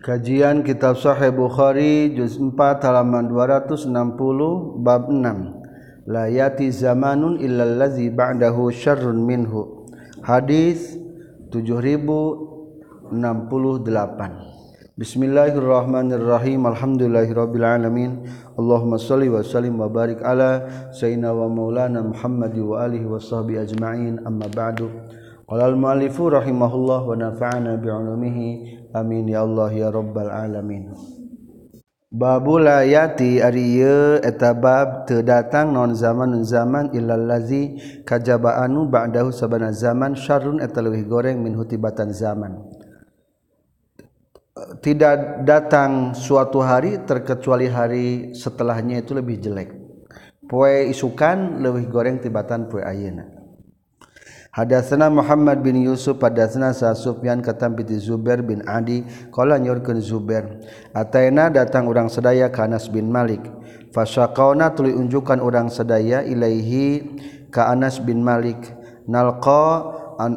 Kajian Kitab Sahih Bukhari juz 4 halaman 260 bab 6. La yati zamanun illa allazi ba'dahu syarrun minhu. Hadis 7068. Bismillahirrahmanirrahim. Alhamdulillahirabbil alamin. Allahumma shalli wa sallim wa barik ala sayyidina wa maulana Muhammad wa alihi wa sahbihi ajma'in. Amma ba'du. Qala al-mu'allifu rahimahullah wa nafa'ana bi'ulumihi. Amin ya Allah ya rabbal alamin. Babula yati ari ieu eta bab teu datang naon zaman nun zaman illal lazi kajaba anu ba'dahu sabana zaman syarrun eta leuwih goreng min hutibatan zaman. Tidak datang suatu hari terkecuali hari setelahnya itu lebih jelek. Poe isukan leuwih goreng tibatan poe ayeuna. Hadatsana Muhammad bin Yusuf hadatsana Sa Sufyan katam bi Zubair bin Adi qala nyorkeun Zubair. Ataina datang orang sedaya ka Anas bin Malik. Fasyaqauna tuluy unjukan orang sedaya ilaihi ka Anas bin Malik. Nalqa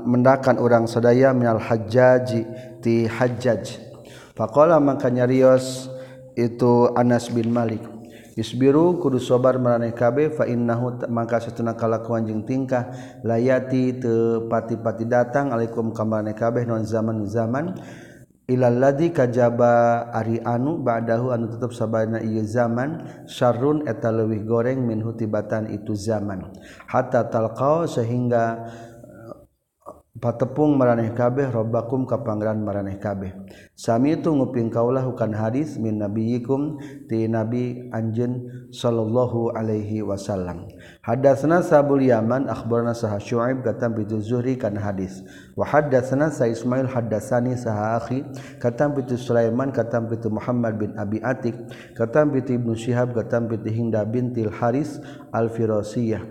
mendakan orang sedaya minal hajjaji ti hajjaj. Faqala maka nyarios itu Anas bin Malik isbiru kudu sobar meraneh kabeh fa innahu mangka satuna kalakuan jeung tingkah layati teu pati-pati datang. Alaikum ka maraneh kabeh non zaman-zaman. Ilal ladzi kajaba ari anu ba'dahu anu tetep sabana ieu zaman. Syarrun eta leuwih goreng min hutibatan itu zaman. Hatta talqau sehingga eh, patepung maraneh kabeh robbakum ka pangeran maraneh kabeh. Sami itu nguping kaulah bukan hadis min nabiyikum ti nabi anjen sallallahu alaihi wasallam. Hadatsna Sabul Yaman akhbarna saha Syuaib katam bi Zuhri kan hadis. Wa hadatsna sa Ismail hadatsani saha akhi katam bi Sulaiman katam bi Muhammad bin Abi Atik katam bi Ibnu Syihab katam bi Hinda bintil Haris Al-Firasiyah.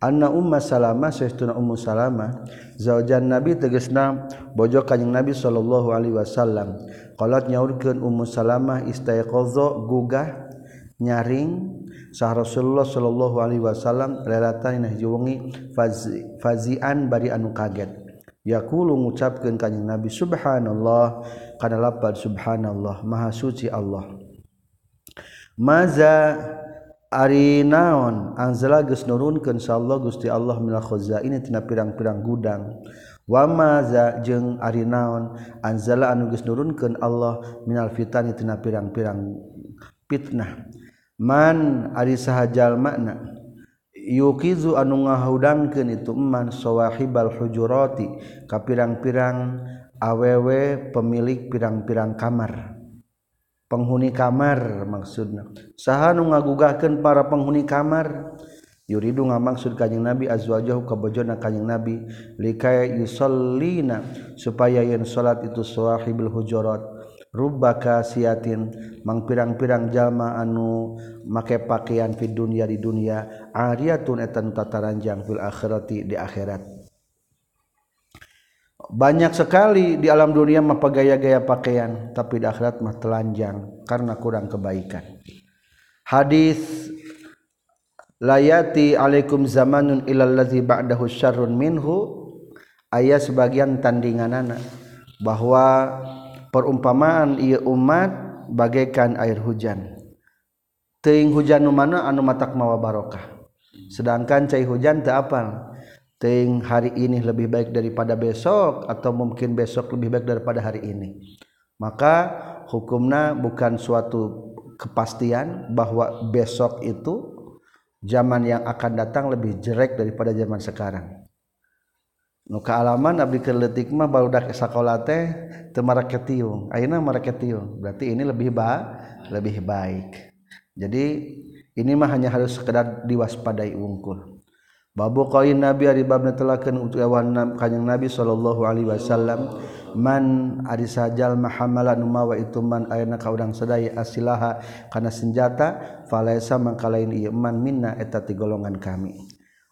Anna Umma Salamah sayyiduna Ummu Salamah zaujan Nabi tegasna bojo Kanjeng Nabi Shallallahu Alaihi Wasallam. Kolot nyaurkan Ummu Salamah istaiqadha gugah nyaring. Sah Rasulullah Shallallahu Alaihi Wasallam lelatan nah juwengi fazian bari anu kaget. Yakulu ngucapkeun Kanjeng Nabi subhanallah. Kana lapar subhanallah maha suci Allah. Maza Ari naon? Anzala geus nurunkeun sa Allah Gusti Allah mil khazaini tina pirang-pirang gudang. wamaza jeung ari naon? Anzala anuges nurunkeun Allah minal fitani tina pirang-pirang fitnah. Man ari sahajal makna yukizu anu ngahudangkeun itu man sawahibal hujurati ka pirang-pirang awewe pemilik pirang-pirang kamar. Penghuni kamar maksudna. Saha nu ngagugahkeun para penghuni kamar? Yuridu ngamaksud kanjing nabi azwajahu kabojona kanjing nabi likaya yusallina supaya yen salat itu sahibul hujurat. Rubaka siatin mang pirang-pirang jalma anu make pakaian fi dunya di dunia ariyatun etan tataranjang fil akhirati di akhirat. Banyak sekali di alam dunia mah gaya-gaya pakaian tapi di akhirat mah telanjang karena kurang kebaikan. Hadis layati alaikum zamanun ilal ladzi ba'dahu syarrun minhu. Aya sebagian tandinganana bahwa perumpamaan ieu umat bagaikan air hujan. Teuing hujan nu mana anu matak mawa barokah. Sedangkan cai hujan teu apal? Hari ini lebih baik daripada besok atau mungkin besok lebih baik daripada hari ini? Maka hukumnya bukan suatu kepastian bahwa besok itu zaman yang akan datang lebih jelek daripada zaman sekarang. Nuka alaman abdi keletik mah barudak sekolah teh teu ketiung ayeuna maraketiung, berarti ini lebih ba lebih baik. Jadi ini mah hanya harus sekedar diwaspadai unggul. Babu qain nabi ari babna telakeun ucapan kanjing Nabi sallallahu alaihi wasallam man ari sajal mahamala nu mawa itu man ayana ka urang sadaya asilaha kana senjata falaisa mangka lain ieu man minna eta ti golongan kami.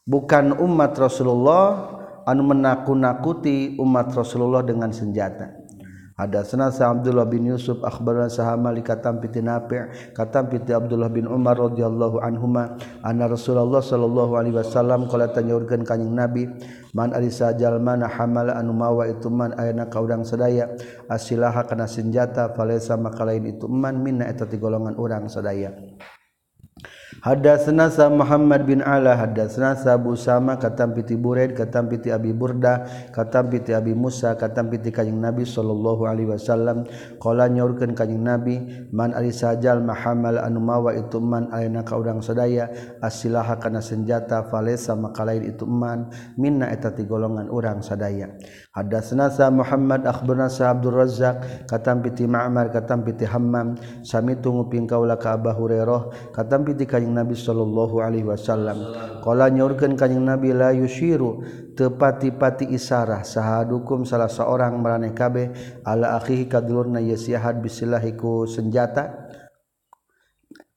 Bukan umat Rasulullah anu menakut-nakuti umat Rasulullah dengan senjata. Hadatsana Sa Abdullah bin Yusuf akhbarana Sa Malik katam piti Nafi' katam piti Abdullah bin Umar radhiyallahu anhuma anna Rasulullah sallallahu alaihi wasallam qala tanyaurkeun ka Nabi man ari sajalmana hamala anu mawa itu man ayana ka urang sadaya asilaha kana senjata falaisa maka lain itu man minna eta ti golongan urang sadaya. Hadatsna sa Muhammad bin Ala hadatsna sa Abu Sama katam piti Buraid katam piti Abi Burda katam piti Abi Musa katam piti Kanjeng Nabi sallallahu alaihi wasallam. Qala nyaurkeun Kanjeng Nabi man ari sajal mahamal anu mawa itu man ayeuna ka urang sadaya asilaha kana senjata falesa maka lain itu man minna eta ti golongan urang sadaya. Hadatsna sa Muhammad akhbarna sa Abdul Razzaq katam piti Ma'mar katam piti Hammam sami tunguping kaula ka Abu Hurairah katam piti Kanjeng Kanjeng Nabi Shallallahu Alaihi Wasallam. Kalau nyurgen Kanjeng Nabi la yushiru. Tepati-pati isarah sahadukum salah seorang meraneh kabe ala akhihi kadulurna yasihad bisilahiku senjata.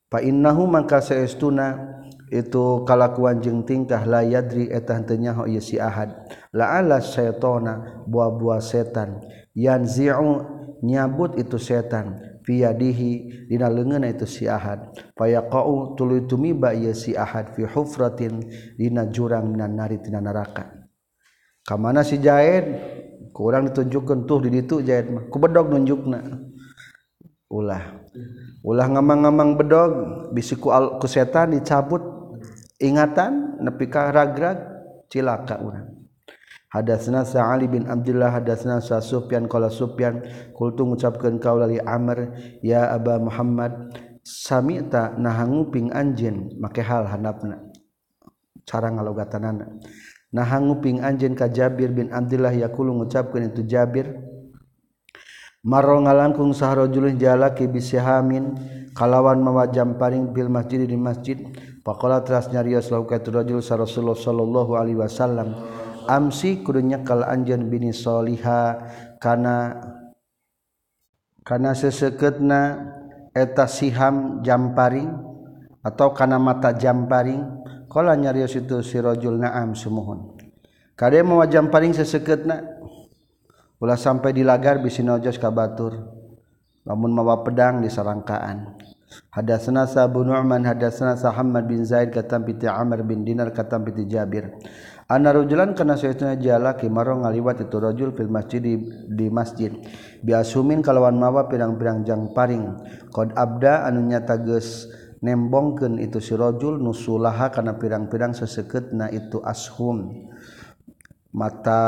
Fa innahu maka seestuna itu kalakuan jeung tingkah la yadri eta teu nyaho ya ahad. La ala syaitana buah-buah setan. Yanzi'u nyabut itu setan fiadihi dina leungeun itu si ahad. Fayaqau tuluy tumiba ieu si ahad fi hufratin dina jurang minan nari tina neraka ka mana si Jaid kurang ditunjukkeun tuh di ditu Jaid mah. Ku bedog nunjukna. Ulah. Ulah ngamang-ngamang bedog bisi ku, al, ku setan dicabut. Ingatan nepi ka ragrag cilaka urang hadasna Ali bin Abdullah hadasna sa Sufyan qala Sufyan qultu ngucapkeun kaula li Amr ya Aba Muhammad samita nahanguping anjeun? Make hal handapna cara ngalogatanana. Nahanguping anjeun ka Jabir bin Abdullah yaqulu ngucapkeun itu Jabir. Marro ngalangkung sahrajulun jalaki bisihamin kalawan mawajam paring bil masjid di masjid. Faqala teras nyarios lauka rajul Rasulullah sallallahu alaihi wasallam. amsi kudunya kal anjeun bini salihah kana kana seseketna eta siham jamparing atau kana mata jamparing. Kala nyarios itu si rajul na'am sumuhun. Kade mau jamparing seseketna ulah sampai di lagar bisi nojos ka batur. Lamun mawa pedang di sarangkaan. Hadatsana Abu Nu'man hadatsana Muhammad bin Zaid katam piti Amr bin Dinar katam piti Jabir. rujulan karena jalaki maro ngaliwat itu rajul fil masjid di, di masjid. Biasumin kalawan mawa pirang-pirang jang paring. Qad abda anu nyata geus nembongkeun itu si rajul nusulaha kana pirang-pirang sesekeutna itu ashum. Mata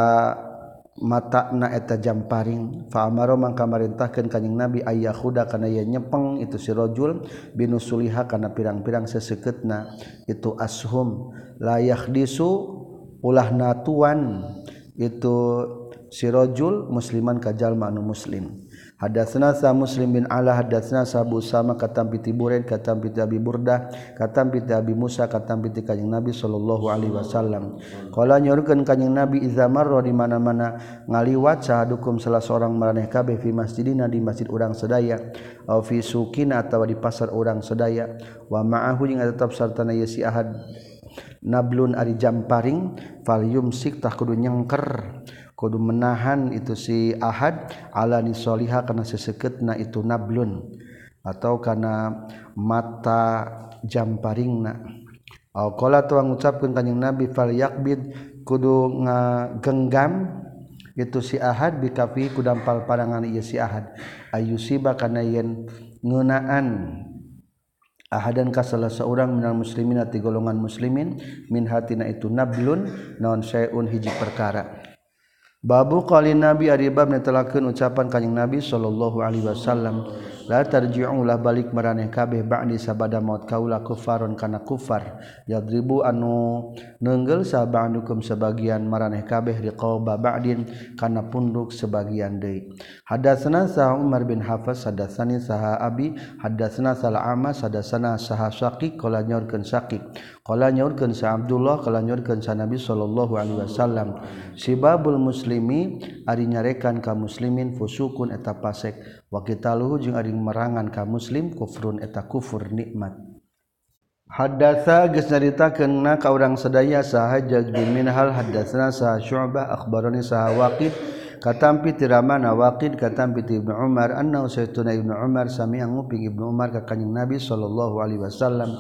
mata na eta jam paring. Fa amaro mangka marintahkeun kanjing nabi ayyahuda kana ye nyepeng itu si rajul binusuliha kana pirang-pirang sesekeutna itu ashum. La yahdisu ulah natuan itu sirojul musliman kajal manu muslim. Hadatsna sa muslim bin ala hadatsna sa abu sama katam piti buren katam piti abi burdah katam piti abi musa katam piti kanjing nabi sallallahu alaihi wasallam. Qala nyorkeun kanjing nabi iza marra di mana-mana ngaliwat sahadukum salah seorang maraneh kabeh fi masjidina di masjid urang sedaya au fi sukina atawa di pasar urang sedaya wa ma'ahu jeung tetap sarta na si ahad. nablun ari jamparing falyumsik tah kudu nyengker. Kudu menahan itu si ahad ala nisoliha kana seseketna itu nablun. Atau kana mata jamparingna Au qala tuang ngucapkeun kanjing Nabi fal yakbid kudu ngagenggam itu si ahad bikafi kudampal padangan ieu si ahad. Ayusiba kana yen ngeunaan. ahadan ka salah seorang minal muslimin ati golongan muslimin? Min hatina itu nablun naon syai'un hiji perkara. Babu qali nabi ari bab netelakeun ucapan kanjing nabi sallallahu alaihi wasallam. La tarji'u lah balik maraneh kabeh ba'di sabada maut kaula kufaron kana kufar. Yadribu anu neunggel sabandukum sebagian maraneh kabeh riqaba ba'din kana punduk sebagian deui. Hadatsana sa Umar bin Hafs hadatsani saha Abi hadatsana sal Amas hadatsana saha Saqi qala nyorkeun Saqi qala nyorkeun sa Abdullah qala nyorkeun sa Nabi sallallahu alaihi wasallam. Sibabul muslimi ari nyarekan ka muslimin fusukun eta pasek wakita luhu jeung ading merangan ka muslim kufrun eta kufur nikmat. Hadatsa geus nyaritakeun ka urang sadaya saha Jaz bin Minhal hadatsana saha Syu'bah akhbarani saha Waqid katampi tiramana waqid katampi ti Ibnu Umar anna sayyiduna Ibnu Umar sami nguping Ibnu Umar ka kanjing Nabi sallallahu alaihi wasallam.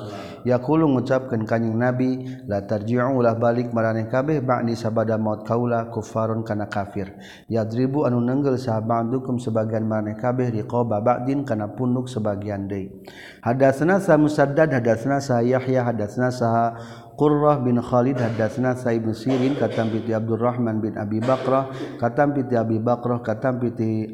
Yaqulu ngucapkeun kanjing Nabi la tarji'u ulah balik maraneh kabeh ba'di sabada maut kaula kufarun kana kafir. Yadribu anu nenggel sahabandukum sebagian maraneh kabeh riqaba ba'din kana punduk sebagian deui. Hadatsna sa Musaddad hadatsna sa Yahya hadatsna sa Qurrah bin Khalid hadatsna Sa'ib bin Sirin katam piti Abdurrahman bin Abi Bakrah katam piti Abi Bakrah katam piti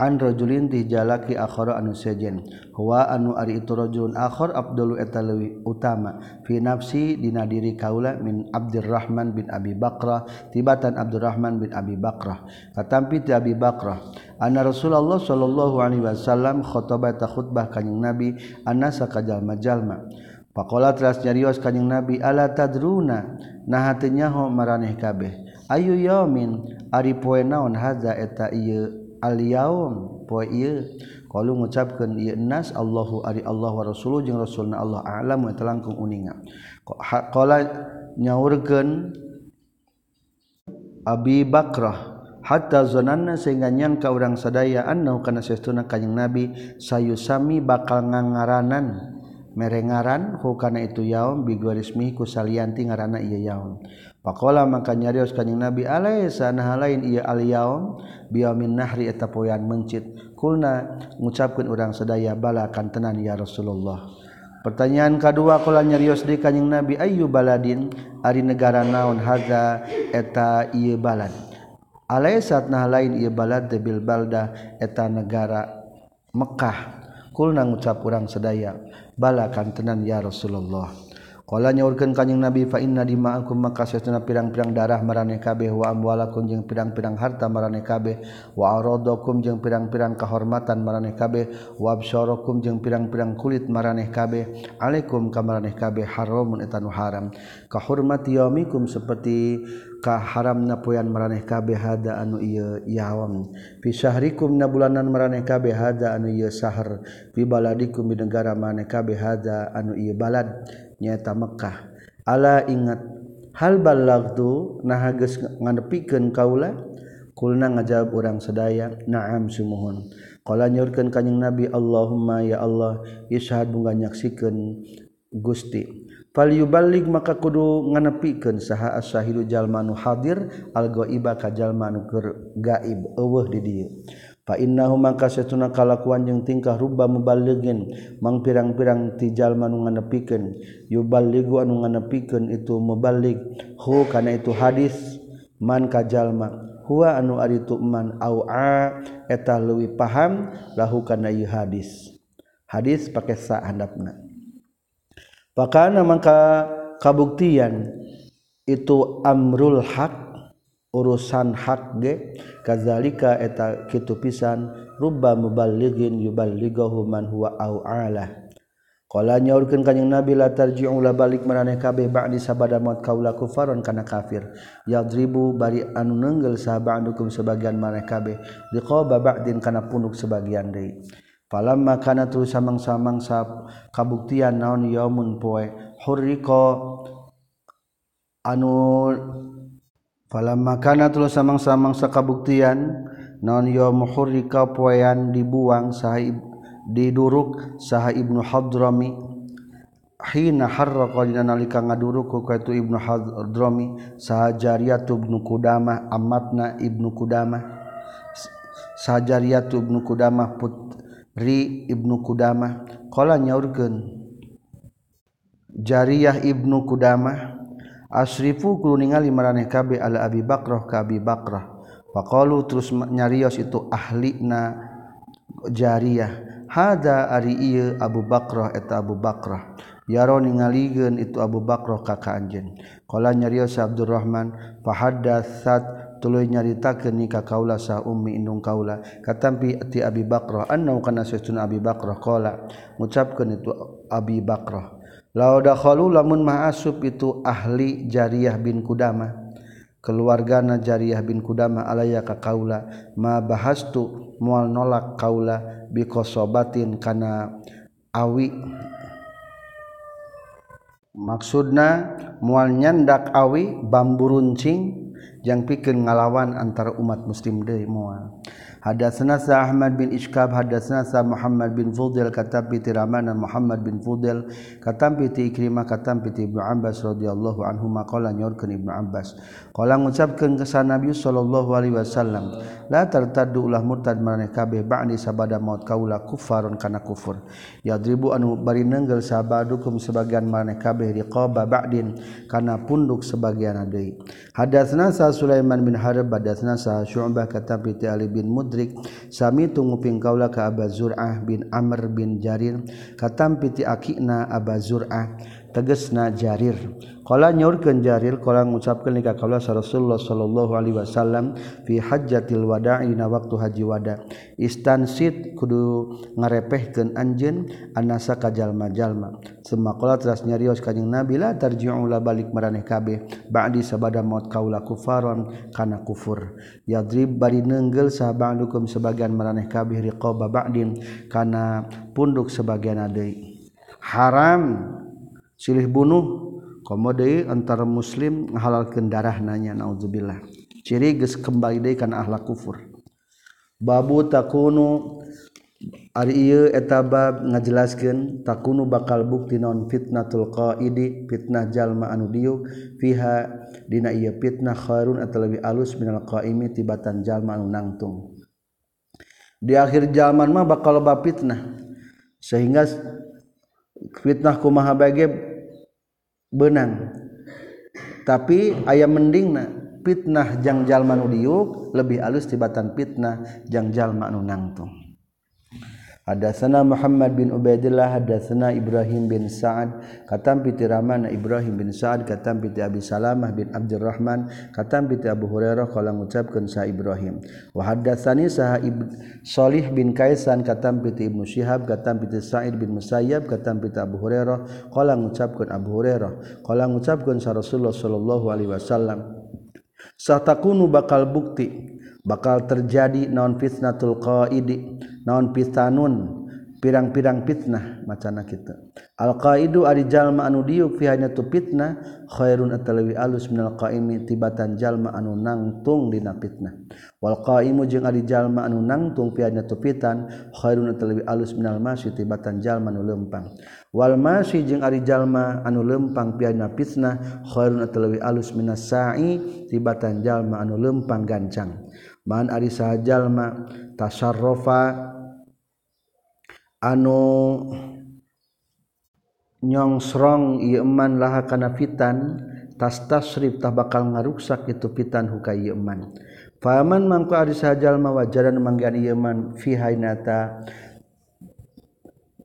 an rajulin ti jalaki akhara anu sejen. Huwa anu ari itu rajulun akhar Abdul etalawi utama. Fi nafsi dina diri kaula min Abdurrahman bin Abi Bakrah tibatan Abdurrahman bin Abi Bakrah. Katam piti Abi Bakrah anna Rasulullah sallallahu alaihi wasallam khotbah ta khutbah kanjing Nabi anasa kajal majalma Pakola teras nyarios kanjeng Nabi ala tadruna nah hatinyaho maraneh kabeh. Ayu yaumin ari poe naon hadza eta ieu al yaum poe ieu. Qalu ngucapkeun ieu nas Allahu ari Allah wa rasuluh jeung rasulna Allah a'lam wa talangkung uninga. Qala nyaurkeun Abi Bakrah hatta zananna sehingga nyangka urang sadaya annahu kana sesuna kanjeng Nabi sayusami bakal ngangaranan merengaran hukana itu yaum bigorismi kusalianti ngaranna ieu yaum. Pakola maka nyarios kanjing nabi alaisa nah lain ieu al yaum biyamin nahri eta poean mencit. Kulna ngucapkeun urang sadaya bala kan tenan ya rasulullah. Pertanyaan kedua kala nyarios di kanjing nabi ayu baladin? Ari negara naon haza eta ieu balad. Alaisa nah lain ieu balad debil balda eta negara Mekkah. Kulna ngucap urang sedaya balakan tenan ya Rasulullah Kala nyaurkeun kanjing Nabi fa inna dima'akum maka sesuna pirang-pirang darah marane kabeh wa amwalakum jeung pirang-pirang harta marane kabeh wa aradakum jeung pirang-pirang kehormatan marane kabeh wa absyarakum jeung pirang-pirang kulit marane kabeh alaikum ka marane kabeh haramun eta nu haram. Ka hurmati yaumikum seperti ka haramna poyan maraneh kabeh hada anu ieu yawam fi syahrikum na bulanan maraneh kabeh hada anu ieu sahar fi baladikum di negara maraneh kabeh hada anu ieu balad. nyata Mekkah. Allah ingat hal balagdu nah ngadepikeun kaula? Kulna ngajawab urang sedaya na'am sumuhun. Qala nyurkeun kanjing nabi Allahumma ya Allah ishad bunga nyaksikeun Gusti. Fal yuballig maka kudu nganepikeun saha asyahidu jalmanu hadir al ghaiba ka jalma nu gaib eueuh di dieu. innahu mangka setuna kalakuan jeung tingkah rubba mubaligin mang pirang-pirang tijal nu nganepikeun yuballighu anu nganepikeun itu muballig hu kana itu hadis man ka jalma huwa anu ari tu man au a eta leuwih paham lahu kana ieu hadis. Hadis pake sa handapna. Pakana mangka kabuktian itu amrul haq urusan hak ge kazalika eta kitu pisan rubba muballighin yuballighu man huwa au ala qala nyaurkeun kanjing nabi la tarji'u la balik maraneh kabeh ba'di sabada maut kaula kufaron kana kafir. Yadribu bari anu neunggel sahabandukum sebagian maraneh kabeh. Liqaba ba'din kana punuk sebagian deui. Falamma kana tu samang-samangsa kabuktian naon yaumun poe hurriqa anu Fala makana terus samang-samang sakabuktian non yo muhurri poyan dibuang sahib diduruk saha Ibnu Hadrami. Hina harraqa dina nalika ngaduruk ku itu Ibnu Hadrami saha Jariyatu Ibnu Kudama amatna Ibnu Kudama saha Jariyatu Ibnu Kudama putri Ibnu Kudama qala nyaurkeun Jariyah Ibnu Kudama asrifu kudu ningali maraneh kabe ala Abi Bakrah ka Abi Bakrah. Faqalu terus nyarios itu ahlina jariyah. Hada ari ieu Abu Bakrah eta Abu Bakrah. Yaro ningalikeun itu Abu Bakrah ka ka anjeun qala nyarios Abdurrahman fahaddatsat tuluy nyaritakeun ni ka kaula sa ummi indung kaula. Katampi ti Abi Bakrah annau kana sesuna Abi Bakrah? Qala ngucapkeun itu Abi Bakrah. laudakhulu lamun maasub itu ahli jariyah bin kudama. Keluargana jariyah bin kudama alaya ka kaula. Ma bahastu mual nolak kaula bikosobatin kana awi. Maksudna mual nyandak awi bambu runcing yang pikir ngalawan antara umat muslim deui mual ada senasa Ahmad bin Ishkab hada senasa Muhammad bin Fudel kata piti Ramana Muhammad bin Fudel kata piti Ikrimah kata piti Ibnu Abbas radhiyallahu anhu maqala nyorkeun Ibnu Abbas qala ngucapkeun kesan Nabi sallallahu alaihi wasallam la tartaddu ulah murtad maraneh kabeh ba'di sabada maut kaula kufarun kana kufur. Yadribu anu bari nenggel sabadukum sebagian maraneh kabeh riqaba ba'din kana punduk sebagian deui hadatsna sa Sulaiman bin Harb hadatsna sa Syu'bah kata piti Ali bin Mud mudrik sami tunguping kaula ka Abazurah bin Amr bin Jarir katam piti akina Abazurah. tegesna jarirkola nyaurkan jarir ko ngucapkan nikah kalau Rasulullah Shallallahu Alaihi Wasallam fi hajjatil wadaina waktu haji wada. Istansit kudu ngarepehkan anjen anasa kajalma-jalma semua kola teras nyarios kajing Nabi la tarji'u la balik maraneh kabeh. Ba'di sabada maut kaula kufaron kana kufur. Yadrib bari nenggel sahabandukum sebagian maraneh kabeh riqo ba'din kana punduk sebagian adai haram. silih bunuh komode antara muslim halalkan darah nanya naudzubillah ciri geus kembali deui kana ahlak kufur. Babu takunu ari ieu eta bab ngajelaskeun takunu bakal bukti non fitnatul qaidi fitnah jalma anu diu fiha dina ieu fitnah khairun atau lebih alus minal qaimi tibatan jalma anu nangtung. Di akhir zaman mah bakal loba fitnah sehingga fitnah kumaha bage benang. Tapi ayam mending fitnah jangjal manudiuk lebih alus tibatan fitnah jangjal manu nangtung. Hadatsana Muhammad bin Ubaidillah hadatsana Ibrahim bin Sa'ad katam bi Tiramana Ibrahim bin Sa'ad katam bi Abi Salamah bin Abdurrahman katam bi Abu Hurairah qala ngucapkeun sa Ibrahim. Wa hadatsani saha Salih bin Kaisan katam bi Ibnu Syihab katam bi Sa'id bin Musayyab katam bi Abu Hurairah qala ngucapkeun Abu Hurairah qala ngucapkeun sa Rasulullah sallallahu alaihi wasallam satakunu bakal bukti. bakal terjadi naon fitnatul qaidi naon fitanun pirang-pirang fitnah macana kita alqaidu ari jalma anu diuk fi tu fitnah khairun atalawi alus minal qaimi tibatan jalma anu nangtung dina fitnah. Wal qaimu jeung ari jalma anu nangtung fi tu fitan khairun atalawi alus minal masyi tibatan jalma anu lempang. Wal masyi jeung ari jalma anu lempang fi fitnah khairun atalawi alus minas sa'i tibatan jalma anu lempang gancang. man ari sajalma tasarrufa anu nyongsrong ieu man laha kana fitan tas tasrib tah bakal ngaruksak itu fitan huka ieu man faman mangko ari sajalma wajaran manggian ieu man fi hainata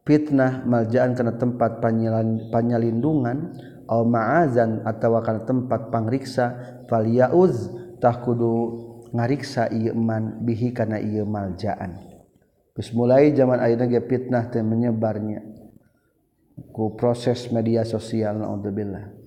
fitnah maljaan kana tempat panyalan, panyalindungan au ma'azan atawa kana tempat pangriksa falyauz tah kudu ngariksa Iman bihi karena ia maljaan. Terus mulai zaman akhirnya dia fitnah dan menyebarnya ku proses media sosial naudzubillah.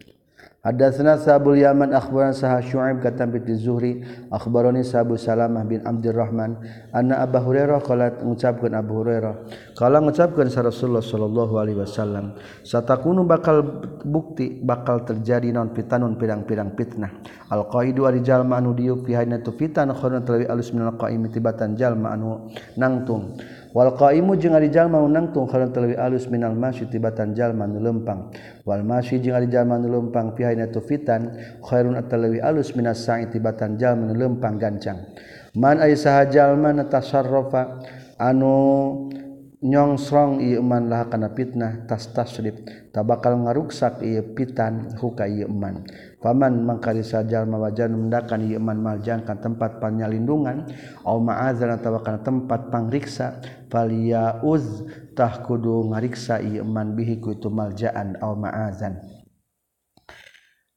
Hadatsna Sabul Yaman akhbaran Sah Syu'aib katam bi Zuhri akhbarani Sabu Salamah bin Abdurrahman anna Abu Hurairah qala ngucapkeun Abu Hurairah kala ngucapkeun sa Rasulullah sallallahu alaihi wasallam satakunu bakal bukti bakal terjadi non fitanun pirang-pirang fitnah. Al qaidu ari jalma anu diuk fi hainatu fitan khurun talawi alus minal qaimi tibatan jalma anu nangtung. Walqaimu jeung ari jalma unangtung khalan talawi alus minal masyi tibatan jalma nu lempang. Wal masyi jeung ari jalma nu lempang fi haina tufitan khairun atalawi alus minas sa'i tibatan jalma nu lempang gancang. Man ay saha jalma natasarrafa anu nyongsrong ieu man laha kana fitnah tas tasrif tabakal ngaruksak ieu pitan huka ieu man. Paman mangkari sajal mawajan mendakan ieu man maljang ka tempat panyalindungan au ma'azan atawa kana tempat pangriksa palia uztah kudu ngariksa iman bihiku itu maljaan aw ma'azan.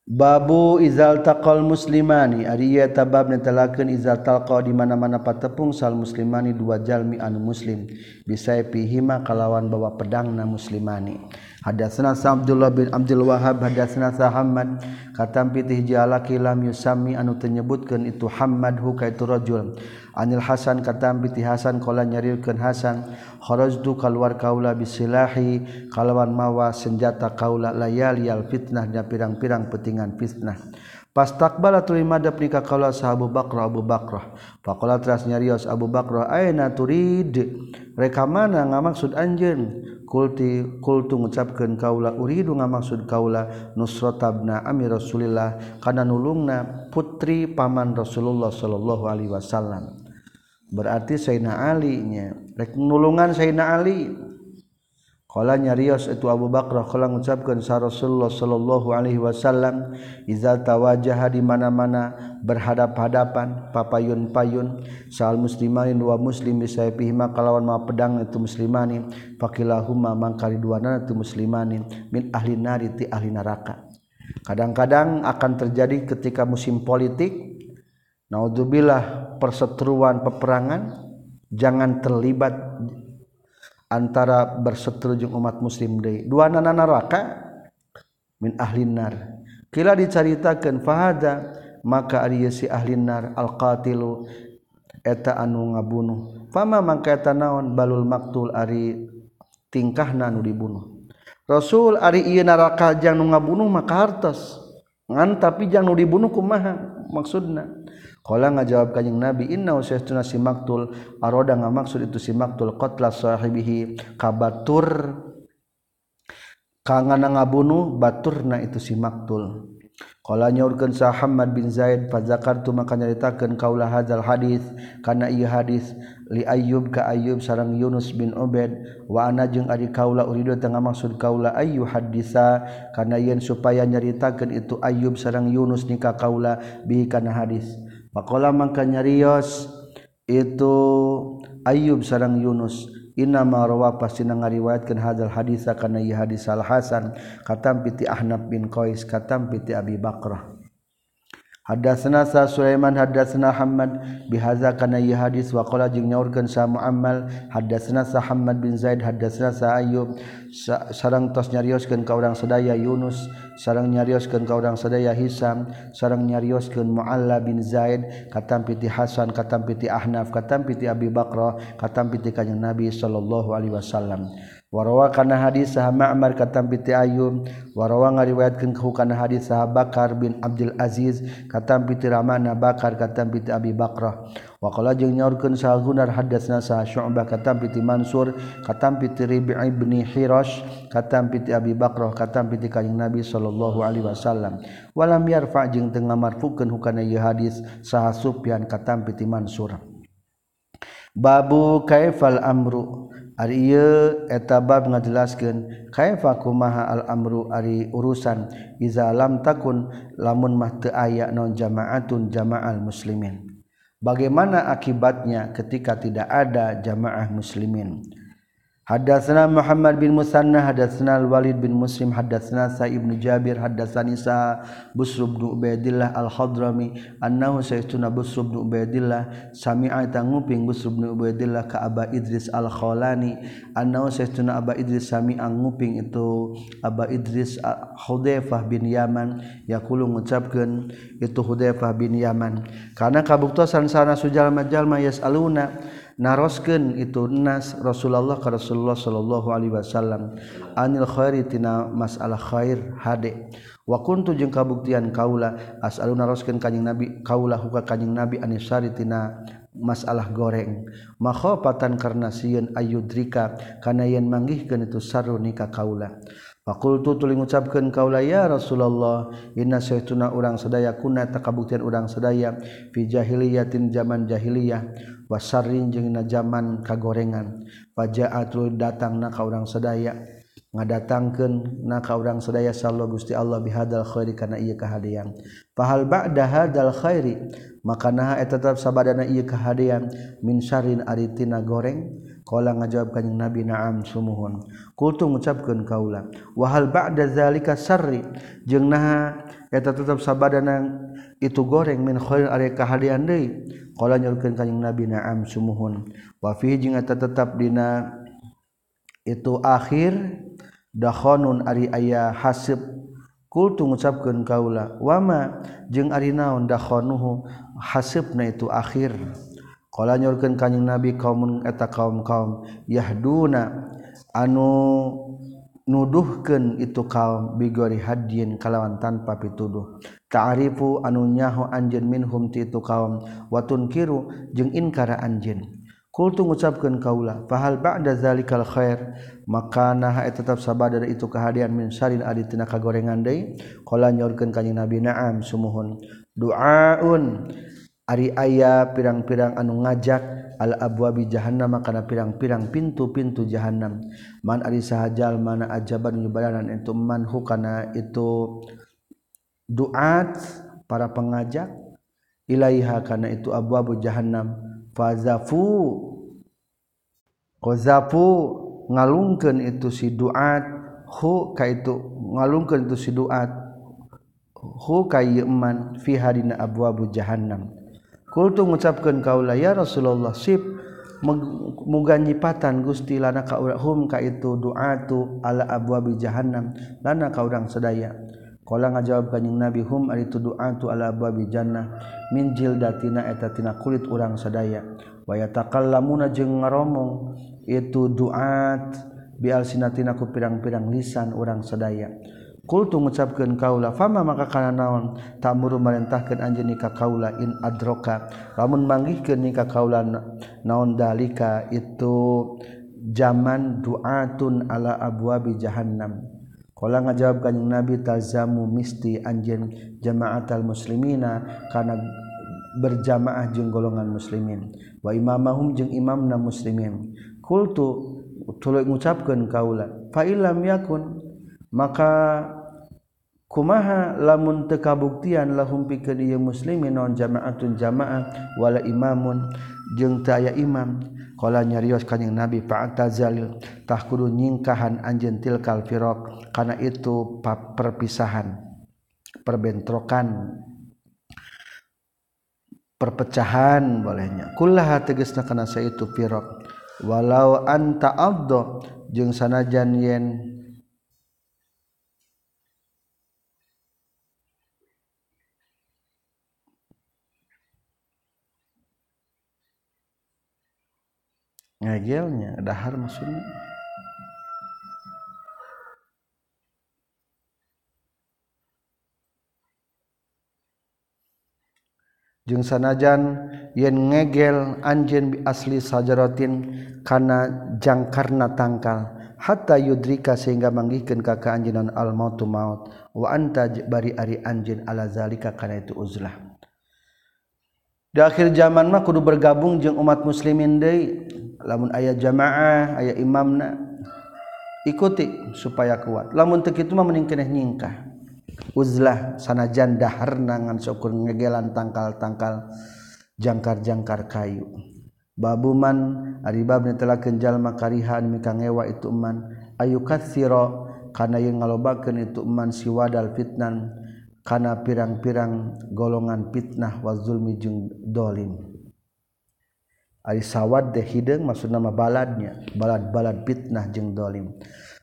Babu izal taqal muslimani. Ari ieu tabab netelakeun izal talqa di mana-mana patepung sal muslimani dua jalmi anu muslim. Bisa pihima kalawan bawa pedangna muslimani. Hadatsana Abdullah bin Abdul Wahhab hadatsana Hamad. Katam pitih jalaki lam yusami anu tenyebutkeun itu Hamad hu ka itu rajul. Anil Hasan katam pitih Hasan qala nyarilkeun Hasan kharajtu kaluar kaula bisilahi kalawan mawa senjata kaula layali al fitnah nya pirang-pirang petingan fitnah. Pastakbala tuli madab nikah kaula sahabu Bakrah Abu Bakrah. Faqala teras nyarios Abu Bakrah aina turid? Reka mana ngamaksud anjeun? kulti kultu ngucapkeun kaula uridu ngamaksud kaula Nusrat nusrotabna Amir rasulillah kana nulungna putri paman rasulullah sallallahu alaihi wasallam. Berarti Sayyidina Ali nya rek nulungan Sayyidina Ali. Kala nyarios itu Abu Bakrah kala mengucapkan sa Rasulullah sallallahu alaihi wasallam iza tawajjaha di mana-mana berhadap-hadapan papayun-payun sal muslimain wa muslim bisayfihima kalawan ma pedang itu muslimani fakilahuma mangkali duana itu muslimani min ahli nari ti ahli neraka. Kadang-kadang akan terjadi ketika musim politik naudzubillah perseteruan peperangan jangan terlibat antara berseteru jeung umat muslim deui. Dua nana neraka min ahlinar kila dicaritakeun fahada maka ari si ahlinar alqatilu eta anu ngabunuh. Fama mangka eta naon balul maktul ari tingkahna anu dibunuh. Rasul Ari iya naraka nu ngabunuh maka hartos. Ngan tapi jang nu dibunuh kumaha maksudna? Kala ngajawab kanjing Nabi inna usahtuna si maktul aroda ngamaksud itu si maktul qatla sahibihi kabatur kangana ngabunuh baturna itu si maktul. Kala nyaurkeun sa Muhammad bin Zaid fazakartu maka nyaritakeun kaula hadzal hadis kana ieu hadis li Ayyub ka Ayyub sareng Yunus bin Ubaid wa ana jeung ari kaula urido teu ngamaksud kaula ayyu hadisa kana yen supaya nyaritakeun itu Ayyub sareng Yunus nikah kaula bi kana hadis Pakola mangka nyarios itu Ayub sarang Yunus. Inna ma rawa pasti ngariwayatkeun hadzal haditsa kana ieu hadis Al Hasan katam piti Ahnab bin Qais katam piti Abi Bakrah. Hadatsana sa Sulaiman hadatsana Hamad. Bihaza kana ieu hadis wa qala jeung nyaurkeun sa Muammal. Hadatsana sa Hamad bin Zaid hadatsana sa Ayyub. Sareng tos nyarioskeun ka urang sadaya Yunus. Sareng nyarioskeun ka urang sadaya Hisam. Sareng nyarioskeun Mualla bin Zaid. Katampi ti Hasan katampi ti Ahnaf katampi ti Abi Bakrah katampi ti kanjeng Nabi sallallahu alaihi wasallam. warawa kana hadis sah Ma'mar katam piti Ayyub. Warawa ngariwayatkeun ku kana hadis sah Bakar bin Abdul Aziz katam piti Ramana Bakar katam piti Abi Bakrah. Wa qala jeung nyaurkeun sah Gunar hadatsna sah Syu'bah katam piti Mansur katam piti Ribi' bin Hirash katam piti Abi Bakrah katam piti kanjing Nabi sallallahu alaihi wasallam. Walam yarfa jeung teu ngamarfukeun hukana ieu hadis sah Sufyan katam piti Mansur. Babu kaifal amru. Ari etabab ngajelaskan kafaku maha al-amru ari urusan iza lam takun lamun mah teu aya non jamaatun jamaal muslimin. Bagaimana akibatnya ketika tidak ada jamaah muslimin? Hadatsana Muhammad bin Musanna hadatsana Al-Walid bin Muslim hadatsana Sa'ib bin Jabir hadatsani Sa Busr bin Ubaidillah Al-Hadrami annahu sayyiduna Busr bin Ubaidillah sami'a tanguping Busr bin Ubaidillah ka Aba Idris Al-Khalani. Annahu sayyiduna Aba Idris sami'a nguping itu Aba Idris Hudzaifah bin Yaman. Yaqulu ngucapkeun itu Hudzaifah bin Yaman. Kana kabuktosan sana sujalma jalma yasaluna naroskeun itu nas Rasulullah ka Rasulullah sallallahu alaihi wasallam anil khairitina masalah khair hade. Wa kuntu jeung kabuktian kaula as'alu naroskeun kanyeng nabi kaula huka kanyeng nabi anisaritina masalah goreng. Makhopatan karena sieun ayudrika kana yen manggihkeun itu saru nikah kaula. Fakultu tuling ucapkan kaulah ya Rasulullah Inna syaituna urang sedaya kuna takabuktian urang sedaya Fi jahiliyatin zaman jahiliyah. wasarin jeung najaman kagorengan. Fajaatlu datang na ka urang sadaya. Ngadatangkeun na ka urang sadaya sallallahu Gusti Allah bihadal khairi kana ieu kahadean fahal ba'da hadal khairi? Maka naha eta tetap sabadana ieu kahadean min syarrin aritina goreng? Qala ngajawab kanjing nabi na'am sumuhun. Kultu ngucapkeun kaula wa hal ba'da zalika sarri. jeung naha eta tetap sabadana itu goreng min khair ari kahadian deui. Qala nyurkeun kanjing nabi na'am sumuhun. Wa fi jeung eta dina. Itu akhir dakhonun ari aya hasib. Kultu ngucapkeun kaula wama jeung ari naon dakhonuhu hasibna itu akhir. Qala nyurkeun kanjing nabi kaum eta kaum-kaum yahduna. Anu nuduhkeun itu kaum bigori hadin kalawan tanpa pituduh. ta'rifu anu nyaho anjeun minhum ti itu kaum wa tunkiru jeung inkara anjeun. Kultu ngucapkeun kaula fahal ba'da zalikal khair? Maka nah eta tetap sabada itu kehadian min sarin ari tina kagorengan deui. Qala nyorkeun kanjing nabi na'am sumuhun. Du'aun ari aya pirang-pirang anu ngajak al abwabi jahannam kana pirang-pirang pintu-pintu jahannam. Man ari sahajal mana ajaban nyubaranan itu man hukana itu duat para pengajak ilaiha karena itu abu-abu jahannam. Fazafu qazafu ngalungkeun itu si duat. Hu ka itu ngalungkeun itu si duat. Hu ka iman fi hadina abu-abu jahannam. Kultu ngucapkeun kaula ya Rasulullah sip. Muga nyipatan Gusti lana ka hum ka itu duatu ala abwabi jahannam. Lana ka urang Kala ngajawab kanjing Nabi hum ari tudu'atu ala babi jannah. Min jildatina eta tina kulit urang sadaya. Wa yatakallamuna jeung ngaromong itu duat bi alsinatina ku pirang-pirang lisan urang sadaya. Kultu mengucapkan kaula fama maka kana naon? Tamuru merintahkan anjeun ka kaula in adroka. Lamun manggihkeun ka kaula naon dalika? Itu zaman duatun ala abwabi jahannam. Kala ngajawab kanjing Nabi talzamu misti anjen jamaat al muslimina karena berjamaah jeung golongan muslimin. Wa imamahum jeung imamna muslimin. Kultu tuluy ngucapkeun kaula fa illam yakun. Maka kumaha lamun teu kabuktian lahum pikeun ieu muslimin non jamaatun jamaah wala imamun? Jeung teu aya imam. Kala nyarios kanyang Nabi fa'tazalitah kudu nyingkahan anjeun tilkal firaq kana itu perpisahan perbentrokan perpecahan bolehnya. Kullaha tegasna kana saitu firaq. Walau anta abdo jeung sanajan yen ngagelnya dahar maksudnya. Jeung sanajan yen ngegel anjeun bi asli sajaratin kana jangkarna tangkal hatta yudrika sehingga manggihkeun ka ka anjeunna al mautu maut wa anta bari ari anjeun ala zalika kana itu uzlah. Di akhir zaman mah kudu bergabung jeung umat muslimin deui lamun ayah jamaah ayah imamna ikuti supaya kuat. Lamun teu kitu mah mending keneh nyingkah. Uzlah sanajan dahar nangan syukur ngegelan tangkal-tangkal jangkar-jangkar kayu. Babuman ari bab netelakeun jalma karihan mika ngewa itu man. Ayu katsira kana yang ngalobakeun itu man siwadal fitnan kana pirang-pirang golongan fitnah wa zulmi jeung dolim. Ari sawad teh hideung maksud nama baladnya balad-balad fitnah jeung dolim.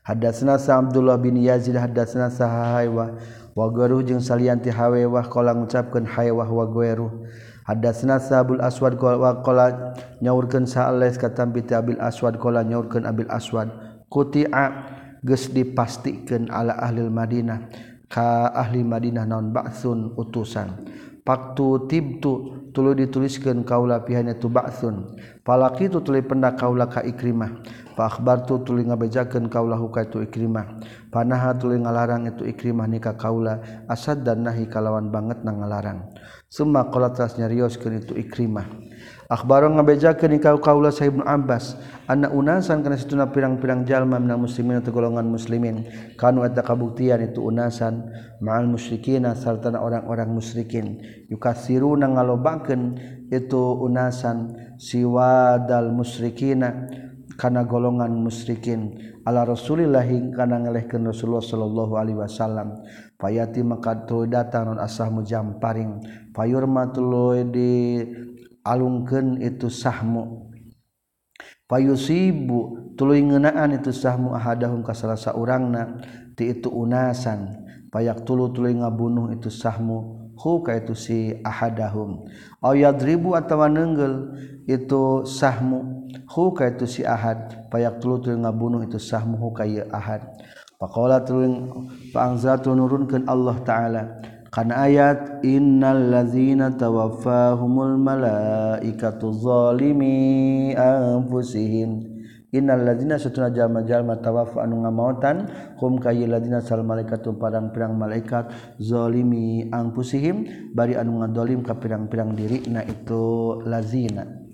Hadatsna sa Abdullah bin Yazid hadatsna sa Haywa wa gharuh jeung salianti Hawewah qala ngucapkeun Haywah wa gharuh hadatsna sa Abul Aswad qala nyaurkeun sa Alais katam bi Abil Aswad qala nyaurkeun Abil Aswad. Quti'a geus dipastikeun ala ahli Madinah ka ahli Madinah naon ba'sun utusan. Paktu tibtu tulu dituliskan kaula pihanya tu ba'thun. Palaki tu tuli pendak kaula ka ikrimah. Fa akhbartu tuli ngabejakeun kaula huka itu ikrimah. Panaha tuli ngalarang itu ikrimah nikah kaula asad dan nahi kalawan banget na ngalarang. Summa qala tas nyarioskeun itu ikrimah. Akbar ngabejakeun ka kaula sa Ibnu Abbas anna unasan kana situna pirang-pirang jalma minal muslimin atau golongan muslimin. Kanu eta kabuktian itu unasan. Ma'al musyrikin sarta orang-orang musyrikin. Yukasiruna ngalobangkeun itu unasan. Siwadal musyrikina kana golongan musyrikin. Ala Rasulillah kana ngelehkeun Rasulullah sallallahu alaihi wasallam. Payati maka datang non asah mujamparing payurma tuluy di alungken itu sahmu. Payusibu tulu ngenaan itu sahmu ahadahum ka salah saurangna ti itu unasan. Payak tulu tuluy ngabunuh itu sahmu hu ka itu si ahadahum. Aw yadribu atawa nenggel itu sahmu hu ka itu si ahad. Payak tulu tuluy ngabunuh itu sahmu hu ka ahad. Faqala tuluy paangzatul nurunkeun Allah taala Kana ayat innal ladzina tawaffahumul malaikatu zalimi anfusihim. Innal ladzina satuna jalma-jalma tawaffa anu ngamautan hum kayu ladzina sal malaikatu parang-pirang malaikat zalimi anfusihim bari anu ngadolim ka pirang-pirang dirina itu lazina.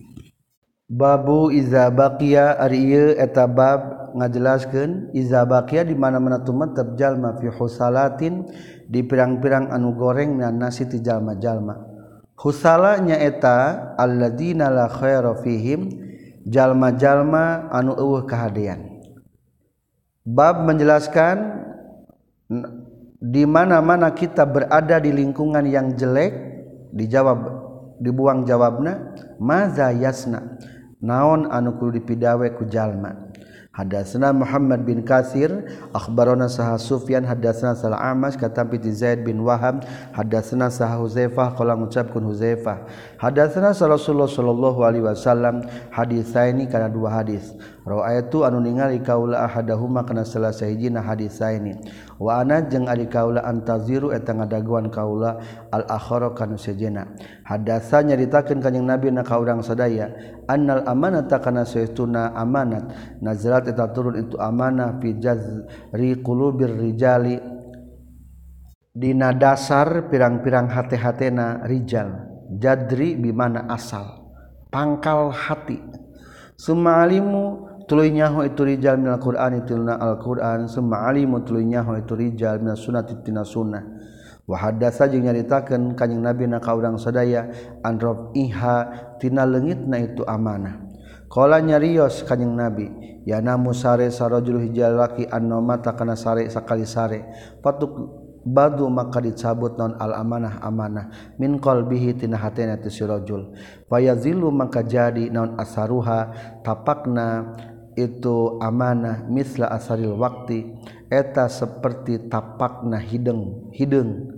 Babu eta bab etabab ngajelaskan izabakia dimana-mana tumetjallma fihusalatin di pirang-pirang anu goreng dan nasi tijallma-jallma husalanya eta alladzina la khairofihim jalma-jalma anu eueuh kehadian bab menjelaskan di mana-mana kita berada di lingkungan yang jelek dijawab dibuang jawabna maza yasna. naon anukul dipidawe kujallma hadasna Muhammad bin Kasir akhbarana saha Sufyan hadasna salah Amas kata piti Zaid bin Wahab hadasna saha Huzaifah kalau mengucapkan Huzaifah. Hadasna Rasulullah sallallahu alaihi wasallam hadis ini karena dua hadis Raaitu anu ningali kaula ahadahuma kana salah sahijina hadisaini. Wa ana jeung ari kaula antaziru eta ngadaguan kaula al akhara kana sejena Hadasa nyaritakeun kanjing nabi na ka urang sadaya annal amanata kana saytuna amanat. Nazalat eta turun itu amanah fi jazri qulubir rijali. Dina dasar pirang-pirang hate-hatena rijal. Jadri bimana asal? Pangkal hati. Sumalimu tulunyahu itu rijal minal Qur'an tilna Al-Qur'an summa alimu tulunyahu itu rijal minal sunnati tina sunnah. Wa hadatsa jeung nyaritakeun kanjing Nabi na ka urang sadaya anrob iha tina leungitna itu amanah. Qala nyarios kanjing Nabi yana musare sarajul hijal laki annoma takana sare sakali sare patuk badu maka dicabut non al amanah amanah. Min qalbihi tina hatena tu sirajul fayazilu maka jadi non asaruha tapakna itu amanah misla asaril waktu eta seperti tapakna hideng hideng.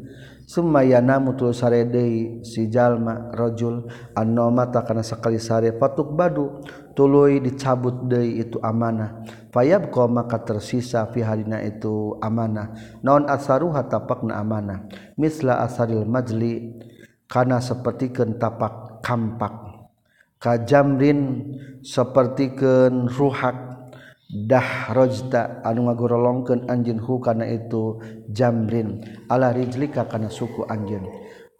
Sumaya namu tul saredei si jalma rajul. Annomata takana sekali sare patuk badu. Tuluy dicabut deui itu amanah. Fayabqa maka tersisa fi harina itu amanah. Naon asaruha tapakna amanah. Misla asaril majli. Kana sapertikeun tapak kampak. kajamrin sepertiken ruhak. Dah rojta anu ngagorolongkeun anjeun hu kana itu jamrin ala rijlika kana suku anjeun.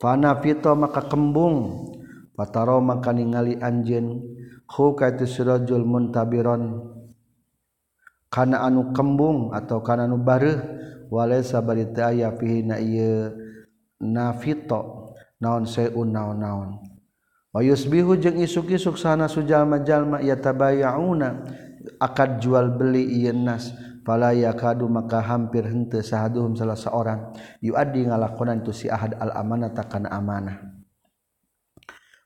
Fana fito maka kembung. Pataro maka ningali anjeun. Hu ka itu sirajul muntabiron. Kana anu kembung atau kana anu bareuh. Walaysa barita aya fihi na ieu nafito naon seun naon-naon. Wayusbihu jeung isuk-isuk sana sujalma-jalma ya tabayauna. Akad jual beli ieun nas fala yakadu maka hampir henteu sahaduhum salah seorang. Yuaddi ngalakonan tu si ahad al amanata kana amanah.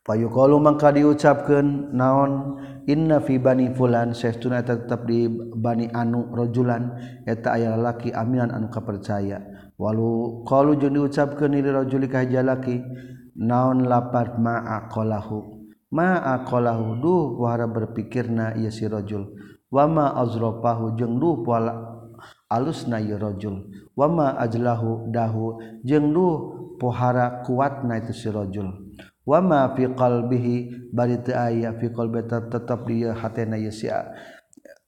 Fayuqalu mangka diucapkeun naon? Inna fi bani fulan saestuna tetap tetep di bani anu rojulan eta aya lalaki aminan anu kapercaya. Walu qalu jeung diucapkeun li rojuli ka jalaki naon lapat ma'aqalahu ma'aqalahu duh wahara berpikirna ieu si rajul. Wama azrafahu jeung duh poal alusna ieu rajul. Wama ajlahu dahu jeung duh pohara kuatna itu si rajul. Wama fi qalbihi bari teu aya fi qalbi tetep di hatena ieu si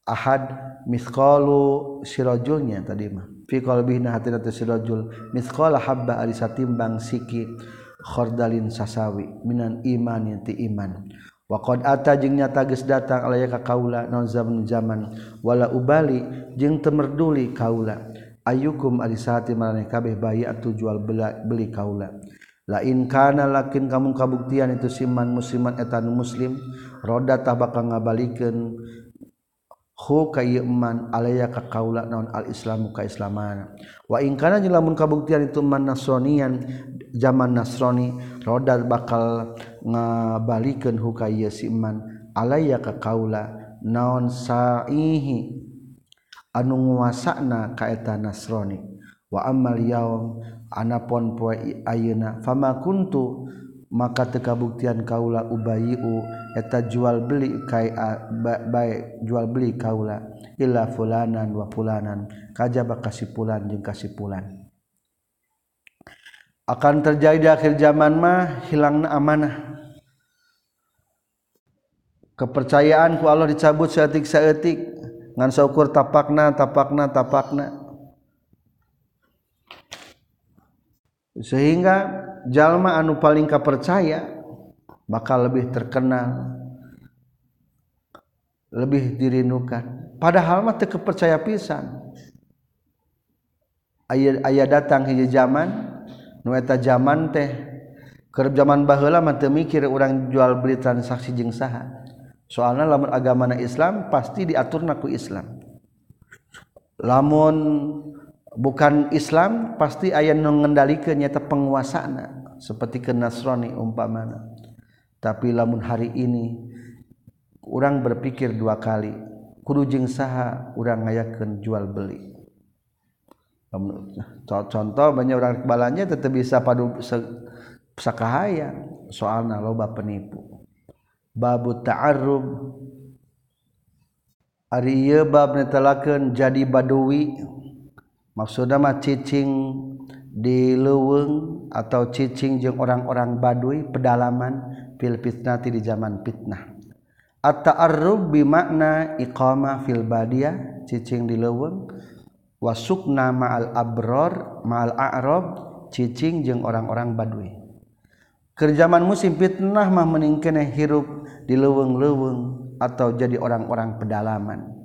ahad. Misqalu sirajulnya tadi mah. Fi qalbihi na hatena si rajul. Misqala habba ari satimbang sikit khordalin sasawi minan iman ti iman. Wa qad ata jeung nyata geus datang alaya ka kaula naon zaman zaman. Wala ubali jeung temerduli kaula. Ayyukum ari saati maraneh kabeh bayatu jual beli kaula. Lain kana lakin kamu kabuktian itu siman musliman etan muslim roda tah bakal ngabalikeun kayman aya ka kaula naon al-islamu kaislaman wa ingkana lamun kabuktian itu man nasronian zaman nasroni rodal bakal ngabalikeun hukaya si man alaya ka kaula naon saihi. Anu nguasana kaeta nasroni. Wa amal yaum anapon poe ayeuna fama kuntu? Maka teu kabuktian kaula ubayiu eta jual beli kai baik jual beli kaula illa fulanan wa fulanan. Kajaba kasih pulan jeung kasih pulan. Akan terjadi di akhir zaman mah hilangna amanah. Kepercayaan ku Allah dicabut seetik seetik ngan saukur tapakna tapakna tapakna. Sehingga jalma anu paling kapercaya bakal lebih terkenal lebih dirindukan. Padahal mah kepercaya pisan. Aya ayah datang hiji zaman nu eta zaman teh keur zaman baheula mah teu mikir urang jual beli transaksi jeung saha soalna lamun agamana Islam pasti diaturna ku Islam. Lamun bukan Islam pasti aya nu ngendalikeun nyaeta penguasana seperti ke Nasrani umpamana. Tapi lamun hari ini orang berpikir dua kali kudu jeung saha urang ngayakeun jual beli. Contoh banyak orang balanya tetap bisa padu sakahaya. Soalna loba penipu. Babu ta'arrub. Ari ieu bab netelakeun jadi badui maksudna mah cicing di leuweung atau cicing jeung orang-orang badui pedalaman fil fitnati di zaman fitnah. At-ta'arrub bi makna iqamah fil badiyah cicing di leuweung. Wa sukna ma'al abror ma'al a'rab cicing jeung orang-orang badui. Kerjaman musim fitnah mah meningkeneh hirup di leuweung-leuweung atau jadi orang-orang pedalaman.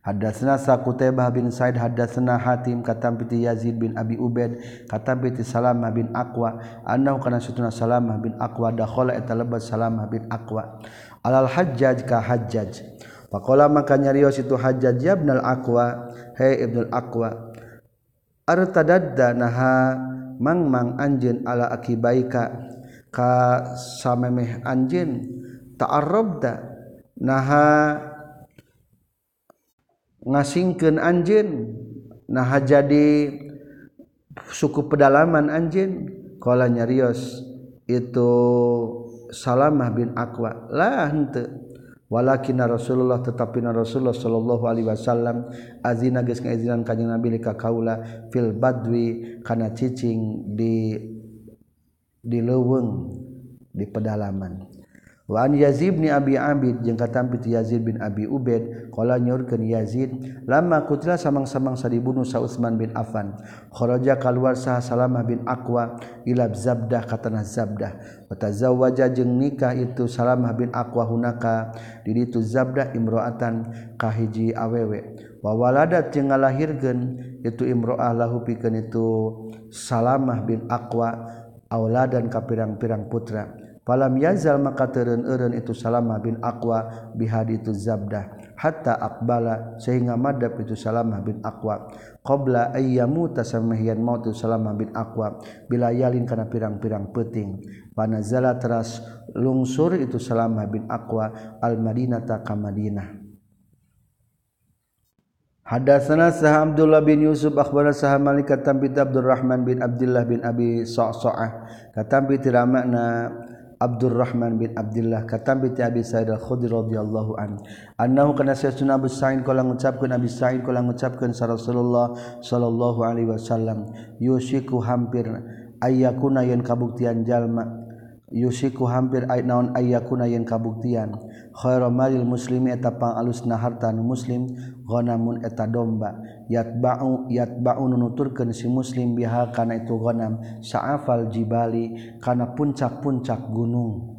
Hadatsna Saqutaybah bin Said hadatsna Hatim katam piti Yazid bin Abi Ubaid katam piti Salamah bin Aqwa. Annahu kana satuna Salamah bin Aqwa dakhala eta lebat Salamah bin Aqwa. Alal Hajjaj ka Hajjaj. Faqala maka nyarios itu Hajjaj ya ibnul Aqwa hey ibnul Aqwa artadadda naha mangmang anjeun ala akibaika ka samemeh anjeun? Ta'arrabda naha ngasingkeun anjeun. Nah jadi suku pedalaman anjeun. Qala nyarios. Itu Salamah bin Aqwa. Lah henteu. Walakin Rasulullah tetapi Rasulullah sallallahu alaihi wasallam. Azina geus ngaizinan kanjeng Nabi ka kaula fil badwi kana cicing di di leuweung di pedalaman. Wan Yazid bin Abi Abid jeung katampi ti Yazid bin Abi Ubaid qala nyurkeun Yazid lama kutila samang-samang sadibunuh sa Utsman bin Affan kharaja kaluar saha Salamah bin Aqwa ila Zabdah katana Zabdah. Wa tazawwaja jeung nikah itu Salamah bin Aqwa hunaka di ditu Zabdah imro'atan ka hiji awewe. Wa waladat jeung ngalahirkeun itu imro'ah lahu pikeun itu Salamah bin Aqwa auladan ka pirang-pirang putra. Falam yazal maka teureun-eureun itu Salamah bin Aqwa bihadi itu Zabdah hatta aqbala sehingga madab itu Salamah bin Aqwa. Qabla ayyamu tasamahiyan maut itu Salamah bin Aqwa bila yalin kana pirang-pirang peuting. Panazala teras lungsur itu Salamah bin Aqwa al Madinata ka Madinah. Hadatsana Sah Abdullah bin Yusuf akhbarana Sah Malik katam bi Abdurrahman bin Abdullah bin Abi Sa'sa'ah. Katam bi tiramana Abdurrahman bin Abdullah katambi ti Abi Sa'id al-Khudri radhiyallahu an. Annahu kana sayyiduna Abu Sa'id kala ngucapkeun Abi Sa'id kala ngucapkeun sa Rasulullah sallallahu alaihi wasallam yusiku hampir ayyakuna yen kabuktian jalma Yusiku hampir ait naon aya yen kabuktian. Khoro malil muslimi eta pangalusna harta nu muslim gonamun eta domba. Yat bau yat bau nunuturkeun si muslim biha kana itu gonam sa'afal jibali kana puncak-puncak gunung.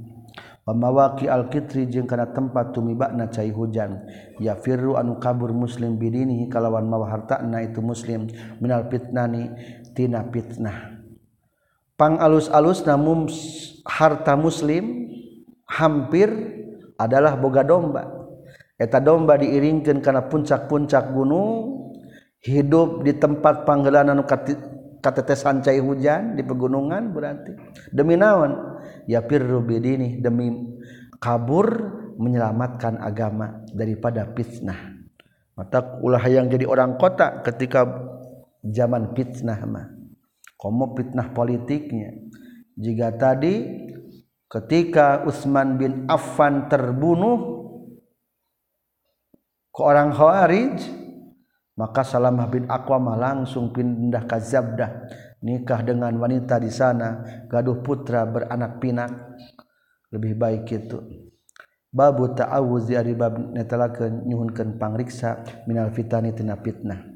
Pamawaki al-kitri jeung kana tempat tumibakna cai hujan. Ya firru anu kabur muslim bidinihi kalawan mawa hartana itu muslim. Minal fitnani tina fitnah. alus-alus namun harta muslim hampir adalah boga domba. Eta domba diiringkan karena puncak-puncak gunung hidup di tempat panggelanan katetesan cai hujan di pegunungan berarti. Demi naon? Ya firru bidini demi kabur menyelamatkan agama daripada fitnah. Mata ulah yang jadi orang kota ketika zaman fitnah mah. Komo fitnah politiknya. Jika tadi ketika Utsman bin Affan terbunuh ke orang Khawarij maka Salamah bin Aqwa langsung pindah ke Zabdah nikah dengan wanita di sana gaduh putra beranak pinak. Lebih baik itu. Babu ta'awuz di bab netelakeun nyuhunkeun pangriksa minal fitani tina fitnah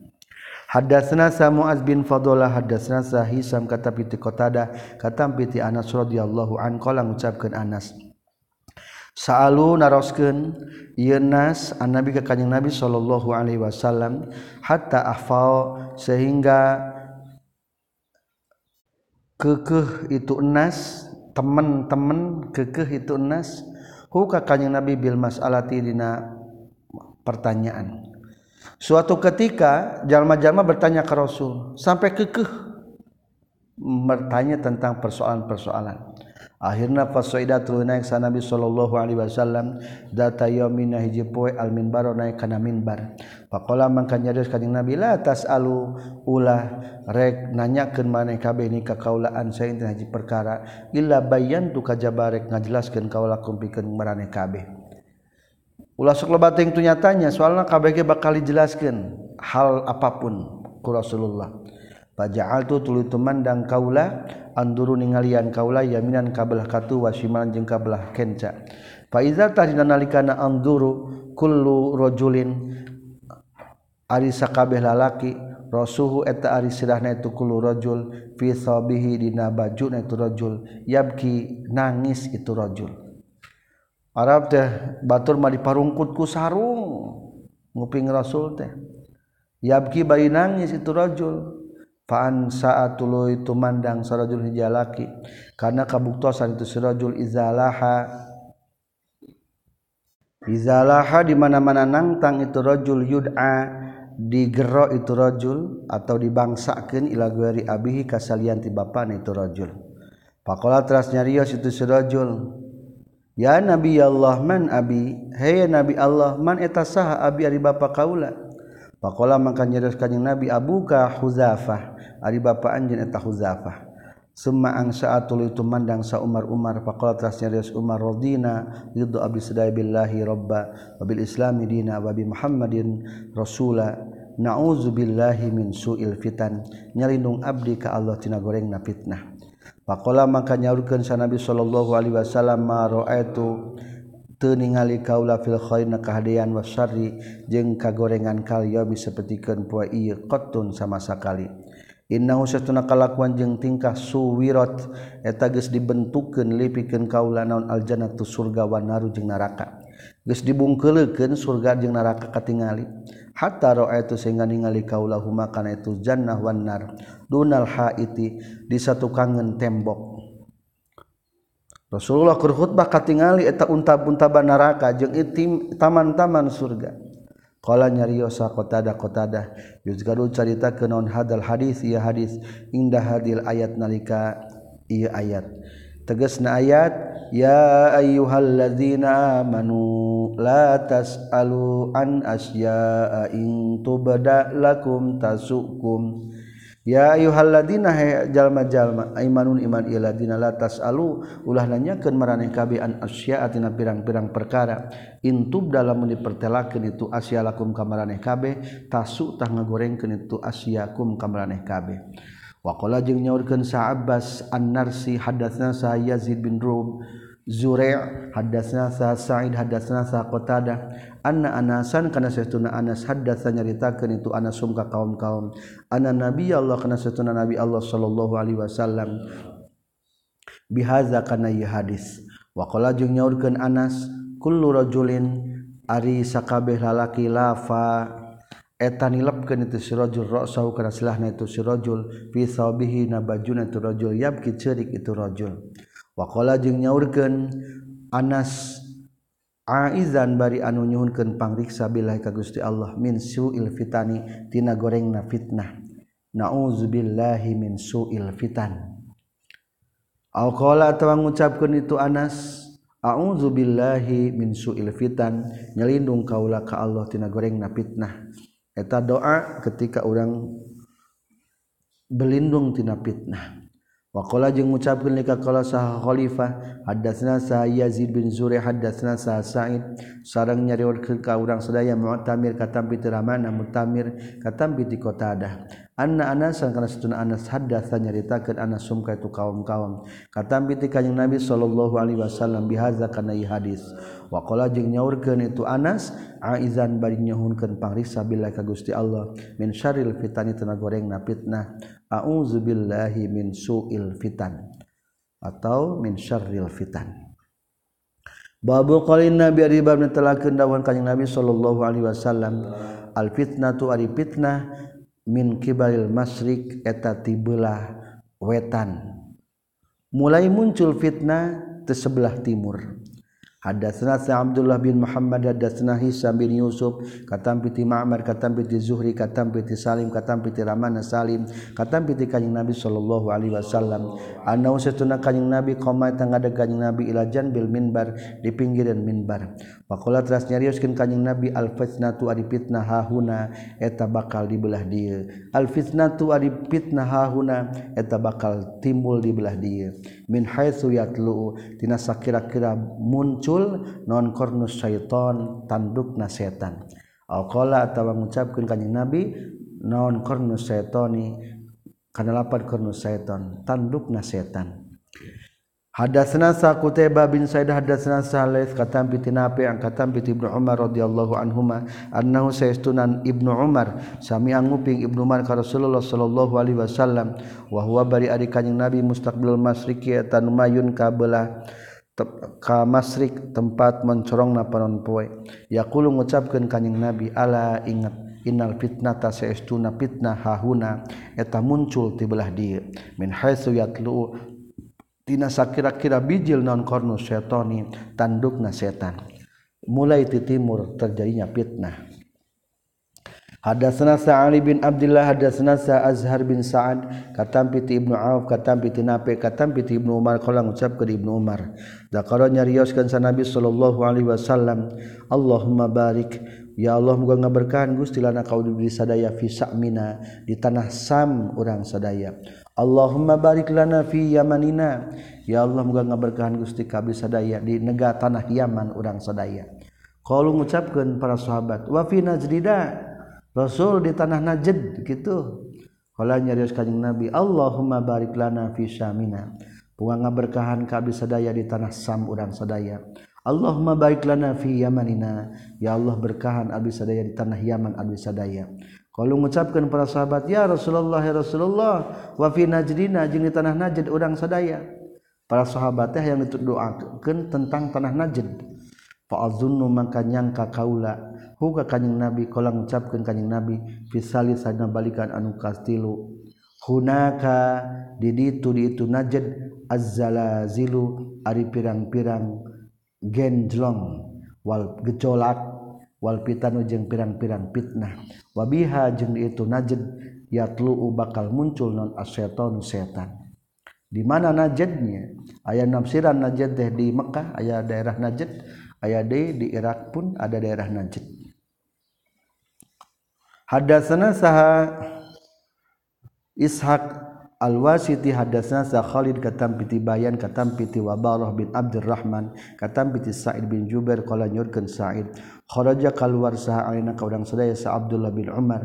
Hadasna sa Muaz bin Fadlah hadasna sa Hisam kata piti Qatadah kata piti Anas radhiyallahu an qala ngucapkeun Anas. Sa'alu naroskeun ieu nas an Nabi ka Kanjeng Nabi sallallahu alaihi wasallam hatta afal sehingga kekeh itu nas teman-teman kekeh itu nas hu ka Kanjeng Nabi bil mas'alati dina pertanyaan. Suatu ketika jalma-jalma bertanya ke Rasul sampai kekeh bertanya tentang persoalan-persoalan. Akhirnya fasaidatul naik sa Nabi sallallahu alaihi wasallam data yaumina hiji poe al minbar naik kana minbar. Faqala mangka nyarios kanjing Nabi la tasalu ulah rek nanyakeun maneh kabeh ni ka kaulaan hiji perkara illa bayan tu kajaba ngajelaskeun kaula kumpikeun maraneh kabeh. ulah sok lebat yang tunyatanya soalnya KBG bakal dijelaskan hal apapun ku Rasulullah Paja'al tu tuluy tumandang kaula anduru ningalian kaula yaminan kabelah katu wasimalan jeung kabelah kenca. Fa iza tahdina nalikana anduru kullu rajulin ari sakabeh lalaki rasuhu eta ari sirahna itu kullu rajul fi sabihi dina bajuna itu rajul yabki nangis itu rajul Arab teh batur mah diparungkut ku sarung. Nguping rasul teh. Yabki bari nangis itu rajul. Faan saat tulu itu mandang sarajul hijalaki. Karena kabuktosan itu sirajul izalaha. Izalaha di mana-mana nangtang itu rajul yud'a. Digero itu rajul atau dibangsakeun ila gueri abihi kasalian ti bapana itu rajul. Pakola teras nyarios itu sirajul ya nabi Allah man abi. Hey nabi Allah man eta saha abi ari bapa kaula? Pakola maka nyarios kanjing nabi abuka huzafah? Ari bapa anjeun eta huzafah. Summa angsaatul itu mandang sa Umar. Umar faqala tas nyarios Umar radina ridho abi sadai billahi robba wabil islami dina wa bi muhammadin rasula na'udzubillahi min su'il fitan. Nyalindung abdi ka Allah tina goreng na fitnah. Pakola maka nyaurkeun sanabi sallallahu alaihi wasallam ma raaitu teu ningali kaula fil khair na kahadean wasyarri jeung kagorengan kal yaumi sapertikeun poe ieu qattun sama sakali. Innahu satuna kalakuan jeung tingkah suwirat eta geus dibentukeun lipikeun kaula naon aljannatu surga wan naru jeung neraka. Geus dibungkeuleukeun surga jeung neraka katingali. Hatta raaitu sehingga ningali kaula huma kana itu jannah wan nar. dunal Haiti disatu kangen tembok. Rasulullah kurkhutbah katingali eta unta-untaban neraka jeung itim taman-taman surga. Kala nyariosa kotada kotada Yuzgadu carita ke non hadal hadis? Ia hadis Indah hadil ayat nalika ia ayat. Tegesna ayat Ya ayyuhalladzina amanu La tas'alu an asya'a in tubada lakum tasukum. Ya yuhalladina jalma-jalma imanun iman iladina latas alu ulah nanyakeun maraneh kabeh an asya'a pirang-pirang perkara. Intub dalam dipertelakeun itu asya lakum kamaraneh kabe kabeh tasu tah ngagorengkeun itu asyakum kamaraneh kabeh. Wa qala jeung nyaurkeun sa Abbas an-Narsi hadatsna sa Yazid bin rum Zure' hadatsna sa Sa'id hadatsna sa Qatadah. anna anasan kana saytuna anas haddatsa nyaritakeun itu anas sungka kaum-kaum. Anna nabi Allah kana saytuna nabi Allah sallallahu alaihi wasallam. Bihaza kana ieu hadis. Wa qala jeung nyaurkeun anas kullu rajulin ari sakabeh lalaki lafa. Eta nilepkeun itu si rajul ra'sahu kana silahna itu si rajul. Fi thawbihi nabajuna itu rajul yabki ceurik itu rajul. Wa qala jeung nyaurkeun anas Aizan bari anu nyuhunkeun pangriksa billahi ka Gusti Allah min suil fitani tina gorengna fitnah. Nauzubillahi min suil fitan. Au qala atawa ngucapkeun itu Anas, auzubillahi min suil fitan, nyelindung kaula ka Allah tina gorengna fitnah. Eta doa ketika orang berlindung tina fitnah. Wakola jeung ngucapkeun lika qala sah khalifah hadatsna sa Yazid bin Zurih hadatsna sa Sa'id. Sareng nyariwatkeun ka urang sadaya Mu'tamir katampi teu ramana Mu'tamir katampi ti Qatadah nyaritakan anak sumka itu kaum-kawam katampitik kanjing Nabi Shallallahu Alaihi Wasallam bihaza karena hadis. Wakola jeung nyaurkan itu Anas aizan bari nyahunkan pangriksa bila ka Gusti Allah min syaril fitani tena goreng na fitnah a'udzubillahi min su'il fitan. Atau min syarril fitan. Babu qalin Nabi ari bab netelakeun dawuhan kanjing Nabi sallallahu alaihi wasallam al fitnatu ari fitnah min kibalil masrik eta tibelah wetan. Mulai muncul fitnah di sebelah timur. Hadatsana Abdullah bin Muhammad hadatsana Hisam bin Yusuf katam piti Ma'mar katam piti Zuhri katam piti Salim katam piti Ramana Salim katam piti Kanjeng Nabi sallallahu alaihi wasallam. Anna usatuna Kanjeng Nabi qoma tangada Kanjeng Nabi ila janbil minbar di pinggiran minbar. Pakola teras nyariuskeun kanjing Nabi al fitnatu adi fitnah hahuna eta bakal dibelah dia. Al fitnatu adi fitnah hahuna eta bakal timbul dibelah dia. Min haitsu yatlu tina sakira-kira muncul non kornus syaiton tandukna setan. Alqala atawa ngucapkeun kanjing Nabi non kornus syaitoni kana lapan kornus syaiton tandukna setan. Hadatsna sa Qutaiba bin Sa'id hadatsna Salih katam bi Tinapi ang katam bi Ibnu Umar radhiyallahu anhuma annahu saystunan Ibnu Umar sami anguping Ibnu Umar ka Rasulullah sallallahu alaihi wasallam wa huwa bari ari kanjing Nabi mustaqbil masriki tan mayun ka belah ka masrik tempat mencorongna panon poe yaqulu ngucapkeun kanjing Nabi ala ingat innal fitnata saistuna fitnah hahuna eta muncul ti belah dieu min haitsu yatlu tina sakira-kira bijil non kornus setoni tandukna setan. Mulai ti timur terjadinya fitnah. Hadatsana Sa'ali bin Abdullah hadatsana Sa'azhar bin Sa'ad katampi ti Ibnu Auf katampi ti Nafi katampi ti Ibnu Umar qala ngucap ke Ibnu Umar zakara nyarioskeun sa Nabi sallallahu alaihi wasallam Allahumma barik ya Allah muga ngaberkahan Gusti lana kau diberi sadaya fi sa'mina di tanah Sam urang sadaya Allahumma barik lana fi Yamanina. Ya Allah moga ngaberkahan Gusti kabeh sadaya di negara tanah Yaman urang sadaya. Kalau mengucapkan para sahabat wa fi Najdida? Rasul di tanah Najd gitu. Kalau nyarios kanjeng Nabi Allahumma barik lana fi Syamina. Moga ngaberkahan abdi sadaya di tanah Sam urang sadaya. Allahumma barik lana fi Yamanina. Ya Allah berkahan abdi sadaya di tanah Yaman abdi sadaya. kalau mengucapkan para sahabat ya Rasulullah ya Rasulullah wa fi najdina jeung di tanah Najd urang sadaya. Para sahabat teh yang dituduakeun tentang tanah Najd. Fa azunnu maka nyangka kaula huga kanjing Nabi kala ngucapkeun kanjing Nabi fisali sadna balikan anu kastilu. Hunaka di ditu di itu Najd azzalazilu ari pirang-pirang genjlong wal gejolak. Walpitanu jeung pirang-pirang fitnah. Wabiha jeung itu najed yatlu bakal muncul non asyaiton setan. Di mana najednya? Aya nafsiran najed teh di Mekah aya daerah najed aya de di Irak pun ada daerah najed. Hadatsana saha Ishaq Al-wasiti hadasna sa Khalid katam piti Bayan katam piti Wabarah bin Abdurrahman katam piti Sa'id bin Jubair qala nyurkeun Sa'id kharaja kaluar saha alina ka urang sadaya sa Abdullah bin Umar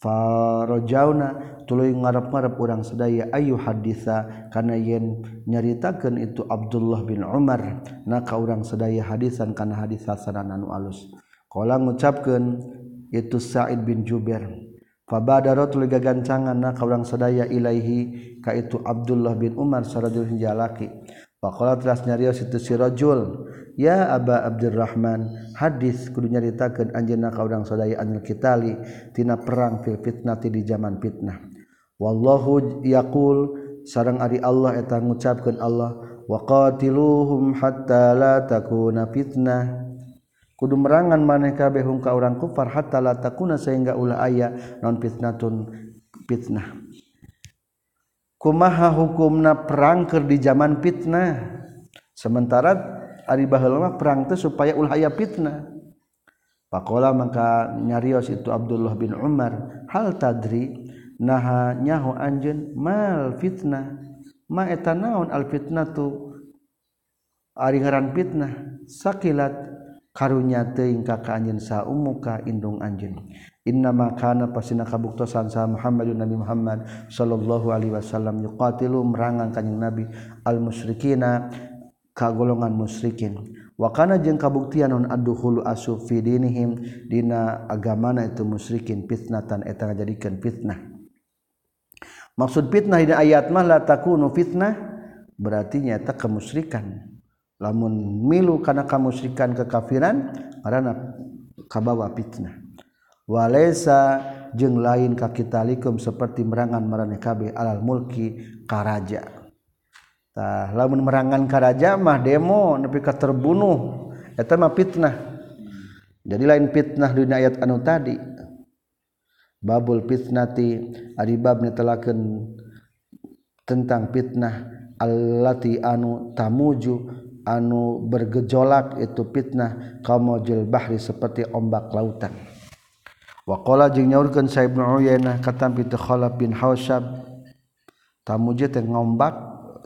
farajauna tuluy ngarep-ngarep urang sadaya ayu haditha kana yen nyaritakeun itu Abdullah bin Umar na ka urang sadaya hadisan kana hadis hasanan anu alus. Qala ngucapkeun itu Sa'id bin Jubair. Fabadarot tuluy gagancangan na kaurang sadaya ilaihi ka itu Abdullah bin Umar sarajul hijalaki. Faqala telah nyarios situ si rajul, "Ya Aba Abdurrahman, hadis kudu nyaritakeun anjeunna ka urang sadaya anil kitali tina perang fil fitnati di zaman fitnah." Wallahu yaqul sareng ari Allah eta ngucapkeun Allah, "Wa qatiluhum hatta la takuna fitnah." Kudu merangan maneka behung ka orang kufar hatta la takuna sehingga ulah aya non fitnatun fitnah. Kumaha hukumna perang keur di zaman fitnah? Sementara ari baheula perang teh supaya ulah aya fitnah. Pakola maka nyarios itu Abdullah bin Umar hal tadri? Naha nyaho anjeun mal fitnah. Ma eta naon al fitnatu ari ngaran fitnah sakilat karunya teuing ka ka anjeun saumuka indung anjeun. Inna ma kana pasina kabuktosan sa Muhammadun Nabi Muhammad sallallahu alaihi wasallam yuqatilu merangang kanjing Nabi al musyrikina ka golongan musyrikin. Wa kana jeung kabuktian non adduhulu asu fi dinihim dina agamana itu musyrikin fitnatan eta ngajadikeun fitnah. Maksud fitnah dina ayat mah la takunu fitnah berarti nyata kemusyrikan. lamun milu karena kamusyrikan kekafiran karena kabawa fitnah. Walaysa jeung lain kakitalikum seperti merangan marane kabeh alal mulki karaja tah lamun merangan karaja mah demo nepi ka terbunuh eta mah fitnah. Jadi lain fitnah di ayat anu tadi. Babul fitnati ari bab netelakeun tentang fitnah allati anu tamuju anu bergejolak itu fitnah kamojil bahri seperti ombak lautan. wakola jeung nyaurkeun Sa Ibnu Uyainah katam itu Khalaf bin Hausab tamuji teh ngombak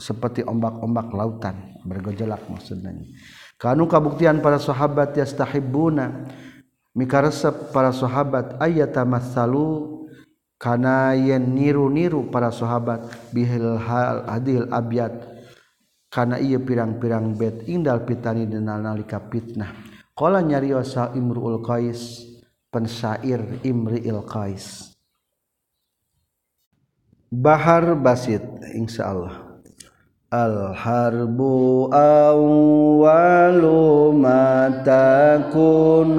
seperti ombak-ombak lautan bergejolak maksudnya kanu kabuktian para sahabat yastahibbuna mikaresep para sahabat ayata masalu kana yen niru-niru para sahabat bihil hal adil abyad karena ia pirang-pirang bed indal pitani denal nalika fitnah qala nyariosa imruul qais pensair imriil qais. Bahar basit insyaallah. الحرب أول ما تكون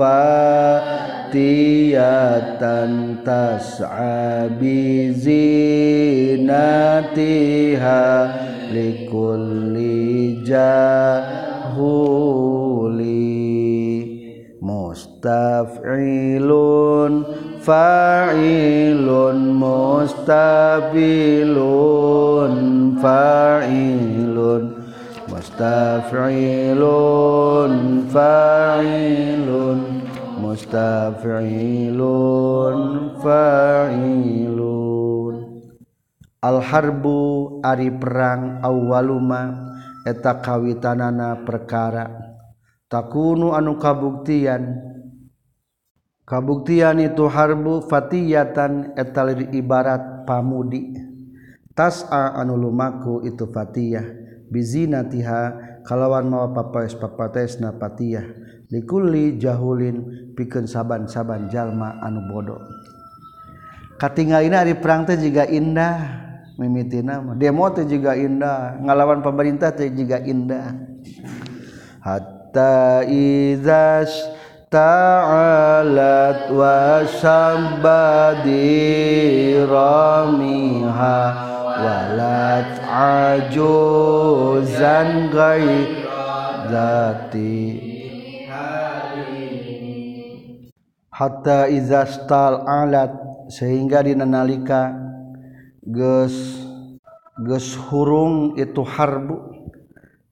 فاتية tas'a bi zinatiha likulli jahuli mustaf'ilun fa'ilun mustabilun fa'ilun mustaf'ilun fa'ilun mustafilun failun Al harbu ari perang awaluma eta kawitanana perkara. Takunu anu kabuktian. Kabuktian itu harbu fatiyatan eta ibarat pamudi. Tas'a anu lumaku itu fatiyah bizinatiha kalawan mawa papaes papates na patiyah. Likulli jahulin pikeun saban-saban jalma anu bodoh. Katingalina ari perang teh jiga indah mimitina mah. Demo teh juga indah ngalawan pemerintah teh juga indah. Hatta izas ta'alat wa sambadi ramiha walat ajuzan zati. Hatta iza stal alat sehingga dinalika ges ges hurung itu harbu.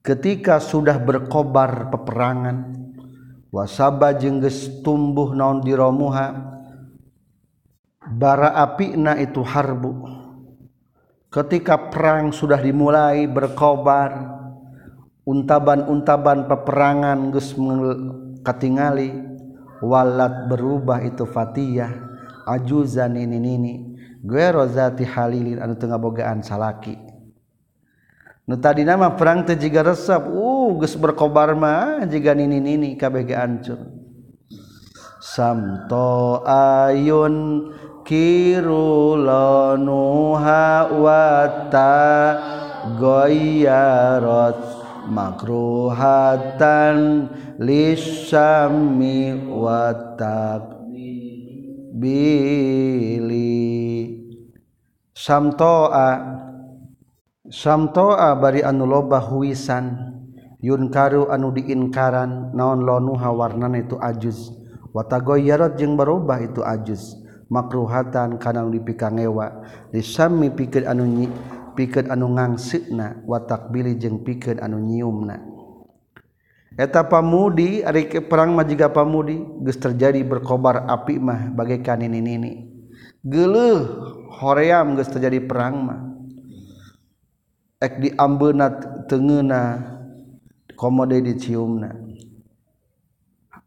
Ketika sudah berkobar peperangan wasaba jengges tumbuh naon di romuha bara apina itu harbu ketika perang sudah dimulai berkobar untaban-untaban peperangan geus katingali walat berubah itu fatiyah ajuzan ini nini gue rozati halilin anu tengah bogaan salaki. Tadi nama perang teh jika resep uh geus berkobar mah jika nini nini kabeh ancur. Samto ayun kirula nuha wata goyarat makruhatan lisami watak bili. Samtoa samtoa bari anu loba huisan. Yun karu anu diinkaran naon lonuha warnana itu ajuz watagoyarat jeung berubah itu ajuz makruhatan kana nu dipikangewa. Disami pikeun anu nyi pikeun anu ngangseuna wa takbili jeung pikeun anu nyiumna. Eta pamudi ari perang mah jiga pamudi geus terjadi berkobar api mah bagaikan ini-ini geuleuh hoream geus terjadi perang mah. Ek diambeuna tengeuna komode diciumna.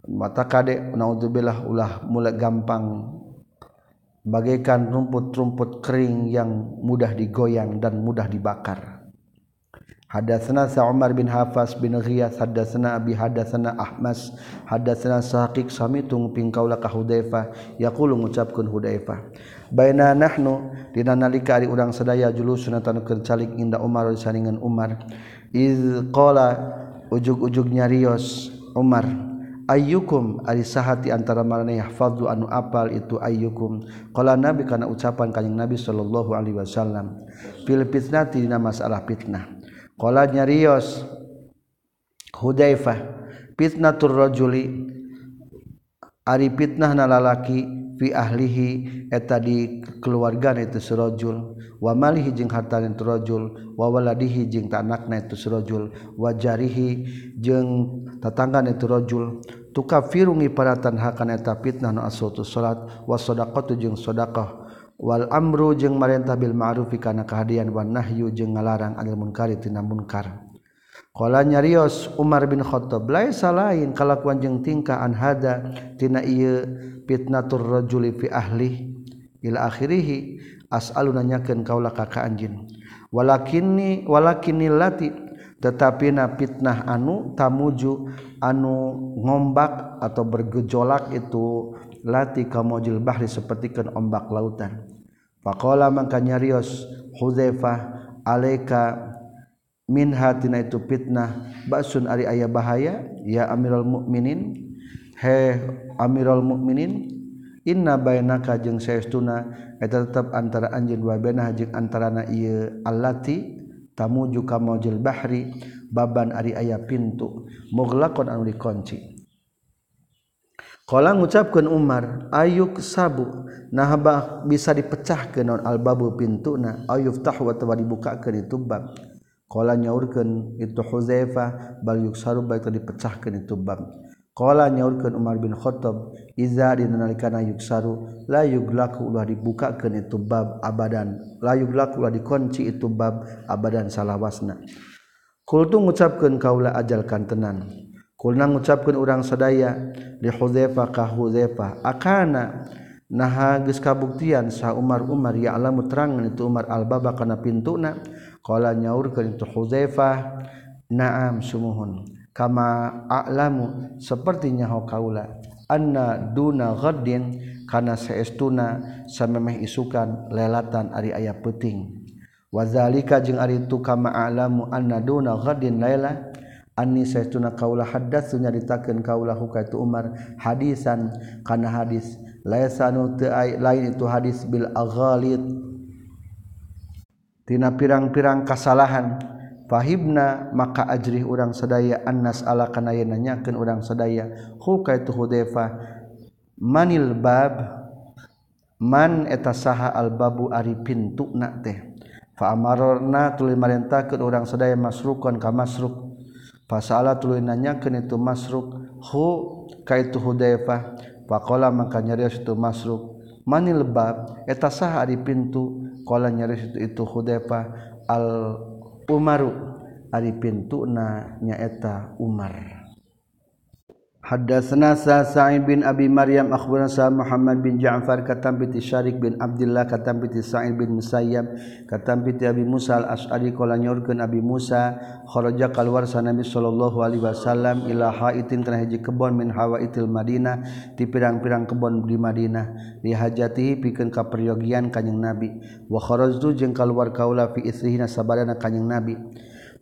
Mata kade naudzubillah ulah mulai gampang bagaikan rumput-rumput kering yang mudah digoyang dan mudah dibakar. Hadatsana Sa'mar bin Hafas bin Ghiyas hadatsana Abi hadatsana Ahmas hadatsana Saqiq samitung ping kaula ka Hudzaifah yaqulu ngucapkeun Hudzaifah baina nahnu dina nalika ari urang sadaya julusuna tanu kercalik inda Umar saningan Umar iz qala ujug-ujug nyarios Umar ayyukum ari sahati antara marane yahfadzu anu apal itu ayyukum. Qala nabi kana ucapan kanjing nabi sallallahu alaihi wasallam fil fitnati dina masalah fitnah. Qala nyarios hudzaifah fitnatur rajuli ari fitnah nalalaki fi ahlihi eta di keluarga itu surajul wa malihi jeung harta itu rajul wa waladihi jeung tanakna itu surajul wa jarihi jeung tatangga itu rajul tukafiru ngiparatan hakana eta fitnah nu asatu salat wa shadaqatu jeung sedekah wal amru jeung marentah bil ma'ruf kana kahadian wan nahyu jeung ngalarang anil munkari tina munkar. Kala nyarios Umar bin Khattab laisa lain kalakuan jeung tingkah an hada tina ieu fitnatur rajuli fi ahli ila akhirih as'alu nanyakeun kaula ka ka anjeun walakinni walakinni lati tetapi na fitnah anu tamuju anu ngombak atau bergejolak itu lati kamojil bahri sapertikeun ombak lautan. Faqala mangka nyarios Hudzaifah alaika minhatina itu fitnah. Baksun ari ayah bahaya. Ya amirul mukminin. He amirul mukminin. Inna bainaka jeung saestuna. Eta tetep antara anjeun wa bainah jeung antarana ieu allati tamuju ka maujil bahri. Baban ari aya pintu. Mughlaqan anu dikunci. Kala ngucapkeun Umar ayuk sabu. Nahaba bisa dipecahkeun naon albabu pintuna ayuf tahwa tawa dibukakeun itu bab. Kala nyaurkeun itu Hudzaifah bal yuksaru baik tadi pecahkeun itu bab. Kala nyaurkeun Umar bin Khattab iza dinalikana yuksaru la yuglaku ulah dibukakeun itu bab abadan. La yuglaku ulah dikunci itu bab abadan salawasna. Kultu ngucapkeun kaula ajal kantenan. Kulna ngucapkeun urang sadaya li Hudzaifah ka Hudzaifah akana naha geus kabuktian sa Umar Umar ya alamu terangan itu Umar al-baba kana pintuna nyaur ke itu Huzaifah naam summohun kama alamu sepertinya ho kaula Anna Dunadin karena seestuna sammeh isukan lelatan ari ayah peting wazalika jeung ari itu kama alamu Anna Dunadin Laila Ani sayauna kaula hadas nyaritakeun kaula huka itu Umar hadisan. Kana hadis laisanu teu lain itu hadis bil aghalid tina pirang-pirang kasalahan. Fahibna maka ajrih urang sadaya annas ala kana nanyakeun urang sadaya. Hukaitu hudefa manil bab? Man eta saha al babu ari pintuna teh? Fa amarna tuluy marentakeun urang sadaya masrukon ka masruk. Fasala tuluy nanyakeun itu masruk. Hu kaitu hudefa faqala maka nyarios itu masruk. Manil bab? Eta saha ari pintu? Kala nyaris itu, itu Hudayfa al Umaru ari pintuna nyaeta Umar. Hadatsana Sa'id bin Abi Maryam akhbarana Sa Muhammad bin Ja'far katam bi Syarik bin Abdullah katam bi Sa'id bin Musayyab katam bi Abi Musa al-Asy'ari qala nyorkeun Abi Musa kharaja keluar sa Nabi sallallahu alaihi wasallam ila haitin kana hiji kebon min hawaitil Madinah ti pirang-pirang kebon di Madinah. Dihajati pikeun ka peryogian kanjing Nabi. Wa kharajtu jeung kaluar kaula fi isrihina sabadana kanjing Nabi.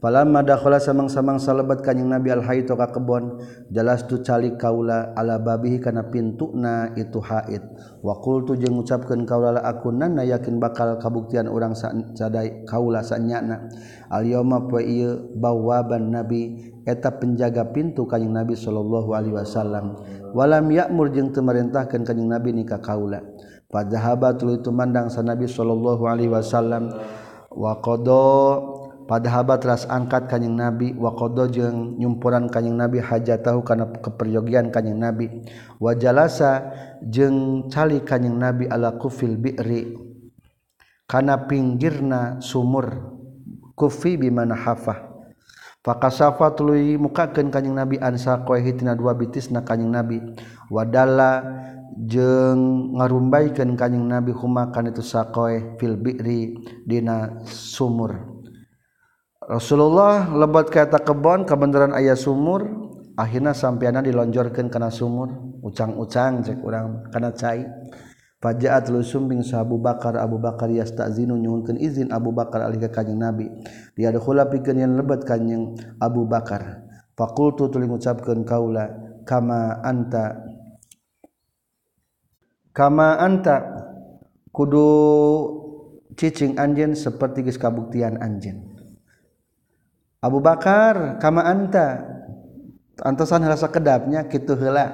Falamma dakhala samang-samang salebat kanjing Nabi al-haid ka kebon jalastu calik kaula ala babihi kana pintuna itu haid. Wa qultu jeung ngucapkeun kaula la akunanna yakin bakal kabuktian urang sadai kaula sanyana. Al yauma fa ieu bawaban nabi eta penjaga pintu kanjing Nabi sallallahu alaihi wasallam. Walam ya'mur jeung teu merintahkeun kanjing Nabi nikah kaula. Padahaba tuluy tumandang sa Nabi sallallahu alaihi wasallam. Wa qada padahabat ras angkat kanyeng nabi waqdo jeung nyumpuran kanyeng nabi haja tahu karena keperyogian kanyeng nabi wajalasa jeung cali kanyeng nabi ala kufil bi'ri kana pinggirna sumur kufi bimana hafah Fakasafa tuluy mukakeun kanjing Nabi ansa koehi tina dua bitisna kanjing Nabi. Wadalla jeung ngarumbaikeun kanjing Nabi huma kana itu sakoe fil bi'ri dina sumur. Rasulullah lebat kata kebon kebenaran ayah sumur akhirnya sampeana dilonjorkan kena sumur ucang-ucang cek orang kena cai Fajaat lusum bin Abu Bakar Abu Bakar yastazinu nyuhunkeun izin Abu Bakar alih ka Kanjeng Nabi. Dia dakhula pikeun yang lebat Kanjeng Abu Bakar. Fakultu tuli ngucapkeun kaula kama anta kama anta kudu cicing anjen seperti geus kabuktian anjen. Abu Bakar kama anta? Antosan rasa kedapnya kitu heula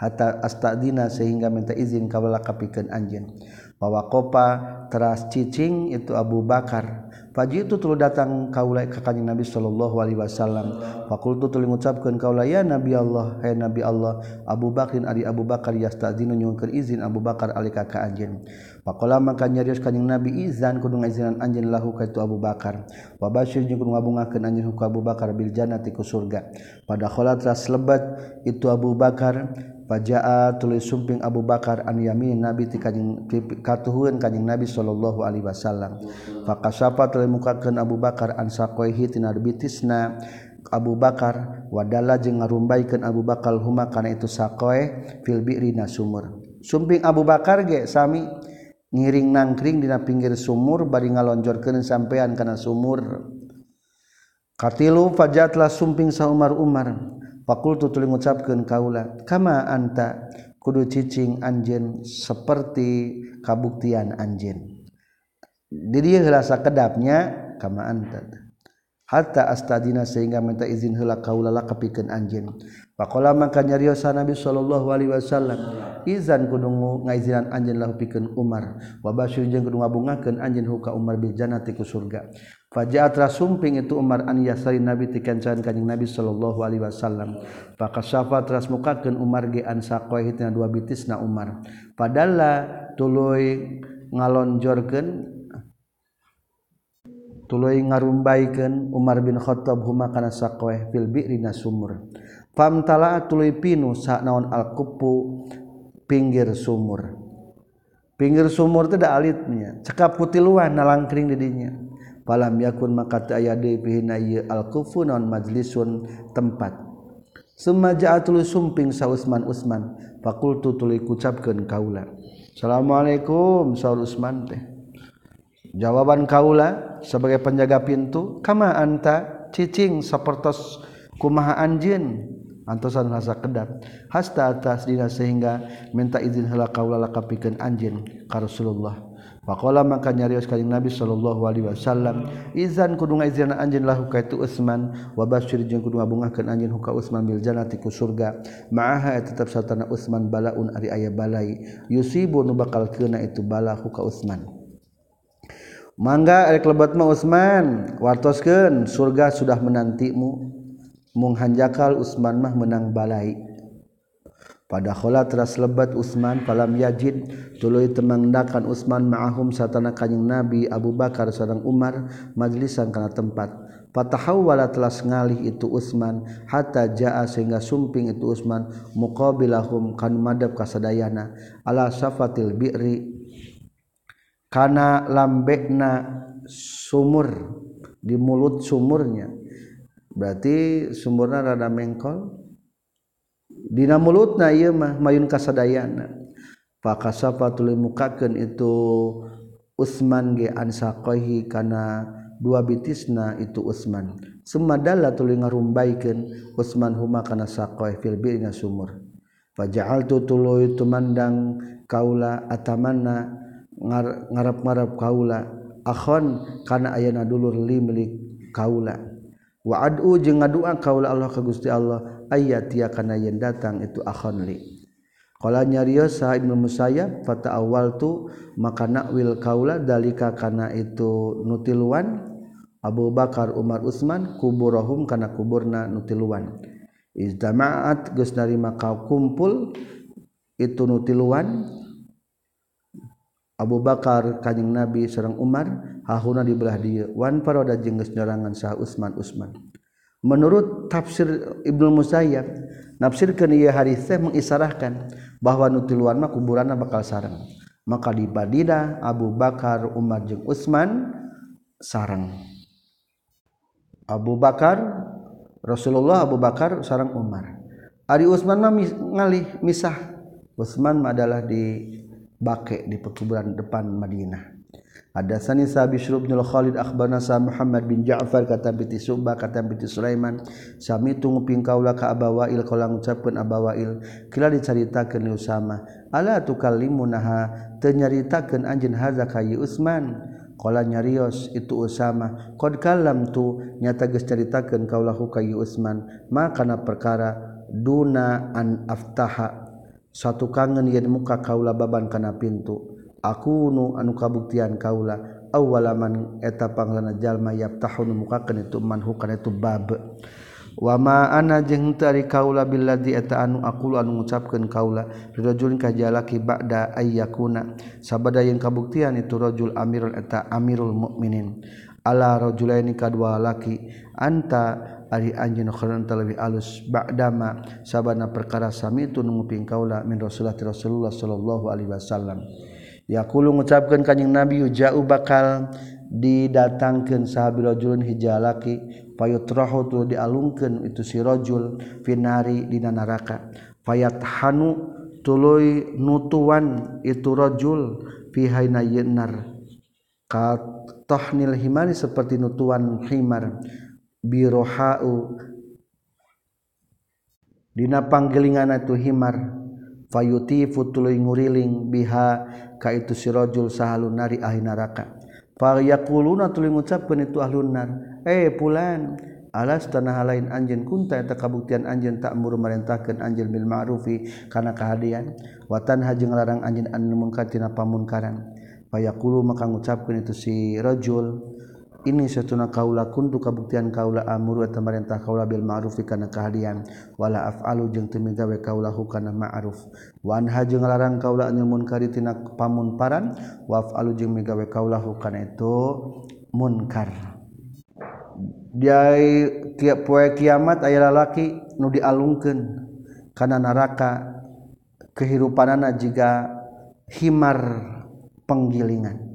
hatta astadina sehingga minta izin kawala kapikeun anjeun. Bawa kopa teras cicing itu Abu Bakar. Paji itu tulu datang kaula ka kanjeng Nabi sallallahu alaihi wasallam. Fakultu tulu ngucapkeun kaula ya Nabi Allah hai Nabi Allah Abu Bakrin ari Abu Bakar yastadzinu nyuhunkeun izin Abu Bakar alika ka anjeun. Pakola maka nyarios kanjing Nabi izan kudu ngajiran anjeun lahu kaitu Abu Bakar. Wabashir jeung kudu ngabungakeun anjeun ka Abu Bakar bil jannati ku surga. Pada kholat ras lebat itu Abu Bakar Fajaa tulis sumping Abu Bakar an yamin Nabi ti kanjing katuhun kanjing Nabi sallallahu alaihi wasallam. Fakasapa tulis mukakeun Abu Bakar an saqaihi tina bitisna Abu Bakar wadala jeung ngarumbaikeun Abu Bakar huma kana itu saqae fil bi'ri sumur. Sumping Abu Bakar ge sami ngiring nangkring dina pinggir sumur bari ngalonjorkeun sampean kana sumur. Katilu fajatlah sumping sa Umar. Umar fakultu tuluy ngucapkeun kaula kama anta? Kudu cicing anjeun seperti kabuktian anjeun. Di dieu rasa kedapnya kama anta? hatta astadina sehingga minta izin hela kaulala kepikeun anjeun pakola maka nyariosa nabi sallallahu alaihi wasallam izan kudu ngaizinan anjeun lahu pikeun umar wa basyun jeung kudu ngabungakeun anjeun huka umar bil jannati ku surga Fajaat rasumping itu Umar an yasari Nabi tikancan kanjing Nabi sallallahu alaihi wasallam. Pakasyafa teras mukakeun Umar ge an saqaihi dua bitisna Umar. Padalla tuluy ngalonjorkeun tuluy ngarumbaikeun Umar bin Khattab huma kana saqweh fil bi'rina sumur. Famtala'a tuluy pinu sanaon al-kupu pinggir sumur. Pinggir sumur teh da alitnya cekap kutiluan nalangkring di dinya falam yakun maka teu aya deui pihina ieu al-kufu naon majlisun tempat. Summa ja'atul sumping sa Usman Usman fakultu tuluy kucapkeun kaula. Assalamualaikum saur Usman teh. jawaban kaula sebagai penjaga pintu kama anta cicing sapertos kumaha anjin antosan rasa kedap. Hasta atas dina sehingga minta izin heula kaula lakapikeun anjin ka Rasulullah. Pakola maka nyarios kajing Nabi Shallallahu Alaihi Wasallam izan kudu izin anjin lahu kaitu Utsman wa basyir jeung kudu ngabungahkeun anjin huka Utsman bil jannati ku surga. Ma'aha tetap satana Utsman balaun ari aya balai. Yusibu nu bakal keuna itu bala huka Utsman. mangga rek lebatma Utsman wartoskeun surga sudah menantimu. Mung hanjakal Utsman mah menang balai. Pada khola teras lebat Utsman falam yajid. Tuluy temangdakan Utsman ma'ahum satana kanjing Nabi Abu Bakar sareng Umar majlisan kana tempat. Fatahawwala telas ngalih itu Utsman hatta jaa sehingga sumping itu Utsman muqabilahum kan madab kasadayana ala safatil bi'ri kana lambekna sumur di mulut sumurnya berarti sumurna rada mengkol Dina mulut na mah mayun kasadayana Pakasapa tuli mukaken itu Utsman ge ansaqaihi kana dua bitisna itu Utsman. Sumadalla tuli ngarumbaikeun Utsman huma kana saqai fil bi'na sumur. Faja'altu tuluy tumandang kaula atamanna ngarap-marap kaula. Akhon kana ayana dulur limlik kaula. Wa ad'u jeung ngadua kaula Allah ka Gusti Allah ayati kana yen datang itu akhon li. Qala nyarios sa Ibnu Musayyab fata awal tu maka nakwil kaula dalika kana itu nutiluan. Abu Bakar Umar Utsman kuburahum kana kuburna nutiluan. Izdamaat geus narima kumpul itu nutiluan. Abu Bakar kanjing Nabi sareng Umar hahuna di belah dieu wan paroda jeung geus nyarangan sah Utsman Utsman menurut tafsir Ibnu Musayyab nafsirkeun ieu hadis teh mengisarahkan bahwa nutiluan mah kuburanna bakal sareng. Maka di Badina Abu Bakar Umar jeung Utsman sareng. Abu Bakar Rasulullah Abu Bakar sareng Umar. Ari Utsman mah ngalih misah. Utsman mah adalah di bake di pekuburan depan Madinah. Hadatsani Sa Bishr bin Khalid akhbarana Sa Muhammad bin Ja'far kata binti Subba kata binti Sulaiman sami tu nguping kaula ka Abawail kala ngucapkeun Abawail kila dicaritakeun li Usama ala tukallimunaha? Teu nyaritakeun anjeun hadza ka Utsman qala nyarios itu Usama qad kallam tu nyata geus caritakeun kaulahu ka Utsman makana perkara duna an aftaha satu kangen yen muka kaula baban kana pintu. Aku nu anu kabuktian kaula awalaman eta panglana jalma yaftahun mukakeun itu manhu kana itu bab. Wa ma ana jeung tari kaula billadzi eta anu aku anu ngucapkeun kaula rajulun ka jalaki ba'da ayyakuna sabada yang kabuktian itu rajul amirul eta amirul mukminin ala rajulaini kadua laki anta ari anjeun khairan talawi alus. Ba'dama sabana perkara sami itu nguping kaula min rasulullah rasulullah sallallahu alaihi wasallam. Yaqulu ngucapkeun kanjing nabi ja'u bakal didatangkan sahabat rajulun hijalaki payutrahu tu dialungkeun itu si rajul finari dina neraka. Fayat hanu tuluy nutuan itu rajul pihaina yenar. Kat tahnil himari seperti nutuan himar. birohau dina panggelingana tu himar fayuti tuluy nguriling biha ka itu sirojul sahalun nari ahli neraka. Fa yaquluna tuluy ngucapkeun itu ahlun nar eh pulan alas tanah lain anjeun kunta eta kabuktian anjeun tak muru anjeun bil ma'rufi kana kahadian? Wa tanha jeung larang anjeun an munkar tina pamunkaran fa yaqulu maka ngucapkeun itu si rajul ini setuna kaula kuntu kabuktian kaula amuru eta merintah kaula bil ma'ruf kana kahadian wala af'alu jeung teu migawe kaula hukana ma'ruf. Wa anha jeung larang kaula anil munkari tina pamunparan wa af'alu jeung migawe kaula hukana itu munkar. Dia tiap poe kiamat aya lalaki nu dialungkeun kana neraka kehidupanana jika himar penggilingan.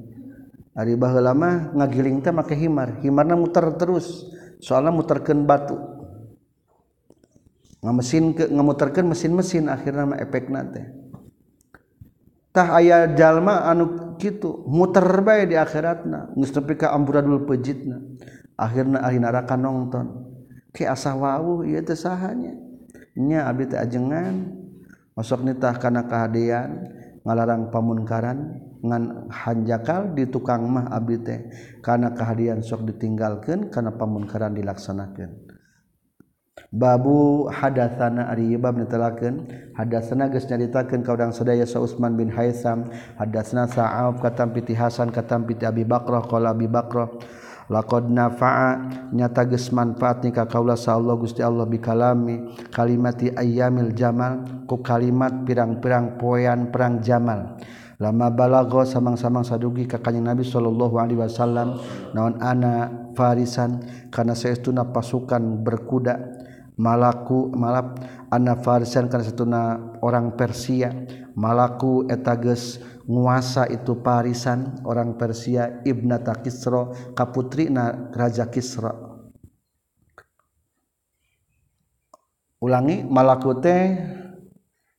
Ari baheulama ngagiling teh make himar. Himarna muter terus. Soalna muterkeun batu. Ngamesin ke ngamuterkeun mesin-mesin akhirna mah efekna teh. Tah aya jalma anu kitu muter bae di akhiratna geus nepi ka amburadul pejitna. Akhirna ahli neraka nongton. Ki asa wawuh ieu teh sahanya. Nya abdi teh ajengan masuk nitah kana kahadean ngalarang pamunkaran hanjakal di tukang mah Abi teh karena kehadian sok ditinggalkan karena pamunkaran dilaksanakan babu hadatsana ari bab netelakeun hadatsana geus nyaritakeun ka urang sadaya sa Utsman bin Haitsam hadatsana Sa'ab katam piti Hasan katam piti Abi Bakrah qala Abi Bakrah laqad nafa'a nyata geus manfaat ni ka kaula sa Allah Gusti Allah bi kalami kalimati ayyamil jamal ku kalimat pirang-pirang poean perang jamal lama balago samang-samang sadugi ka kanjing Nabi sallallahu alaihi wasallam. Naon ana farisan? Kana saestuna pasukan berkuda. Malaku malap ana farisan kana satuna orang Persia. Malaku eta geus nguasa itu parisan orang Persia ibnata Kisra kaputrina raja Kisra. Ulangi malaku teh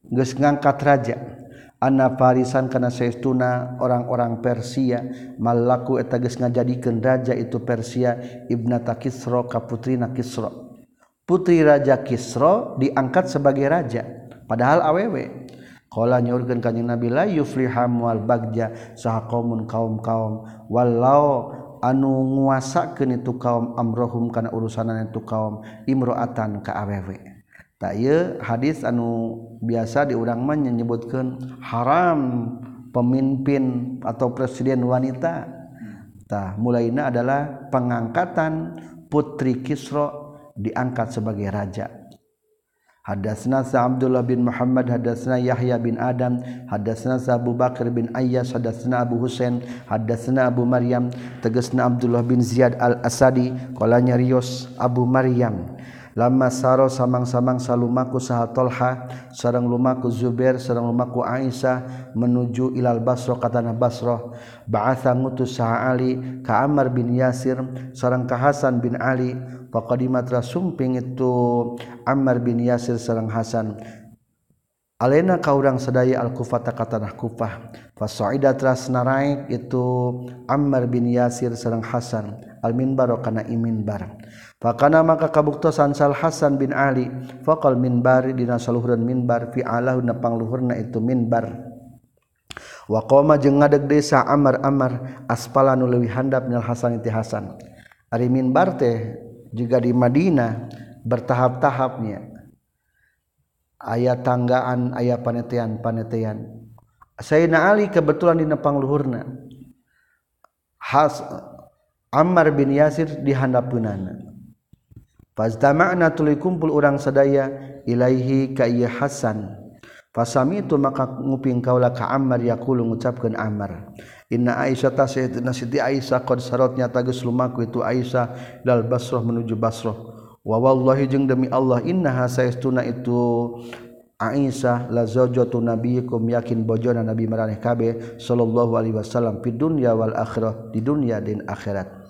geus ngangkat raja. Anna Farisan kana seestuna orang-orang Persia malaku eta geus ngajadikeun raja itu Persia Ibnata Kisro ka putrina Kisra. Putri Raja Kisra diangkat sebagai raja padahal awewe. Qala nyurkeun kanjing Nabi la yufliham wal bagja saha qaumun kaum-kaum walau anu nguasakeun itu kaum amrohum kana urusanan itu kaum imro'atan ka awewe. taye hadis anu biasa diurangman menyebutkan haram pemimpin atau presiden wanita. Tah mulainya adalah pengangkatan putri Kisro diangkat sebagai raja. Hadasna sa Abdullah bin Muhammad hadasna Yahya bin Adam hadasna sa Abu Bakar bin Ayyas hadasna Abu Husain hadasna Abu Maryam tegasna Abdullah bin Ziyad al-Asadi kolanya Rios Abu Maryam. Lama saro samang-samang salumaku saha Tolha sarang lumaku Zubair sarang lumaku Aisyah menuju ilal Basro katana Basroh ba'atha ngutus saha Ali ka Ammar bin Yasir sarang ka Hasan bin Ali. Dimatra sumping itu Ammar bin Yasir Serang Hasan. Alena kau urang sedaya Al-kufata katanah kufah. Faidatra naik itu Ammar bin Yasir Serang Hasan. Al-minbaro kana imin Fakana maka kabuktosan Sal Hasan bin Ali faqal minbari dina saluhureun minbar fi alahu nepang luhurna itu minbar. Wa qoma jeung ngadeg desa Amar Amar aspala nu leuwih handap nil Hasan ti Hasan. Ari minbar teh juga di Madinah bertahap-tahapnya. Ayat tanggaan ayat panetean panetean Sayyidina Ali kebetulan di nepang luhurna. Has Ammar bin Yasir di handap punana. Fazdama'na tuluy kumpul orang sadaya ilaihi ka ieu Hasan Fasami itu maka nguping kaula ka Ammar yaqulu ngucapkeun Ammar Inna Aisyah ta sayyidina Siti Aisyah qad sarotnya tagus lumaku itu Aisyah dal Basrah menuju Basrah. Wa wallahi jeung demi Allah innaha saestuna itu Aisyah la zawjatu nabiyikum yakin bojona nabi maraneh kabeh sallallahu alaihi wasallam fid dunya wal akhirah di dunia dan akhirat.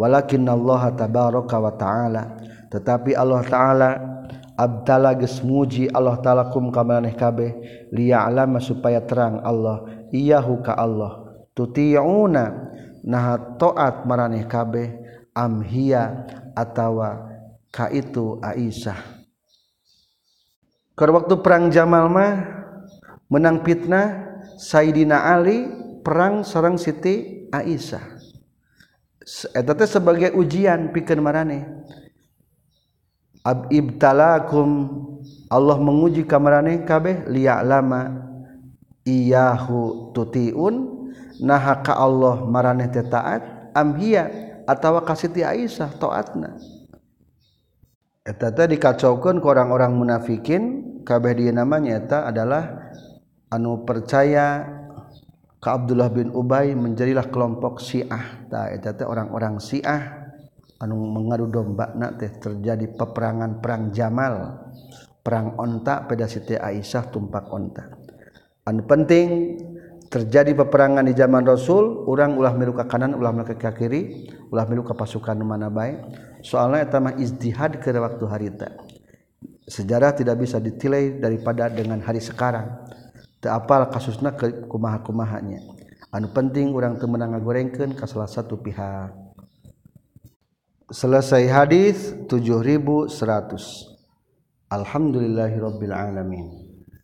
Walakin Allah tabaraka wa taala. Tetapi Allah taala abdala geus muji Allah taala kum ka maraneh kabeh liya'lama supaya terang Allah iyahu ka Allah. Tutiuna nah toat mareh kabeh amhia atawa ka itu Aisyah. Ke waktu perang Jamal mah menang fitnah Sayyidina Ali perang seorang Siti Aisyah Eh, etate sebagai ujian pikir marane ibtalakum Allah menguji kamarane kabeh liya'lama iyahu tutiun naha ka Allah marane taat amhiya atawa kasiti Aisyah taatna. Eh, eta teh dikacaukeun ku orang-orang munafikin kabeh dia namanya eta adalah anu percaya ka Abdullah bin Ubay menjadilah kelompok Syiah. Ta eta teh orang-orang Syiah. Anu mengadu domba na teh terjadi peperangan perang Jamal. Perang onta pada Siti Aisyah tumpak onta. Anu penting terjadi peperangan di zaman Rasul orang ulah milu ke kanan ulah milu ke kiri ulah milu ke pasukan mana baik soalnya eta mah izdihad ke waktu harita sejarah tidak bisa ditilai daripada dengan hari sekarang. apal kasusna ke kumaha-kumahanya. Anu penting orang temenang ngagorengkeun ka salah satu pihak. Selesai hadis 7100 alhamdulillahirabbil alamin.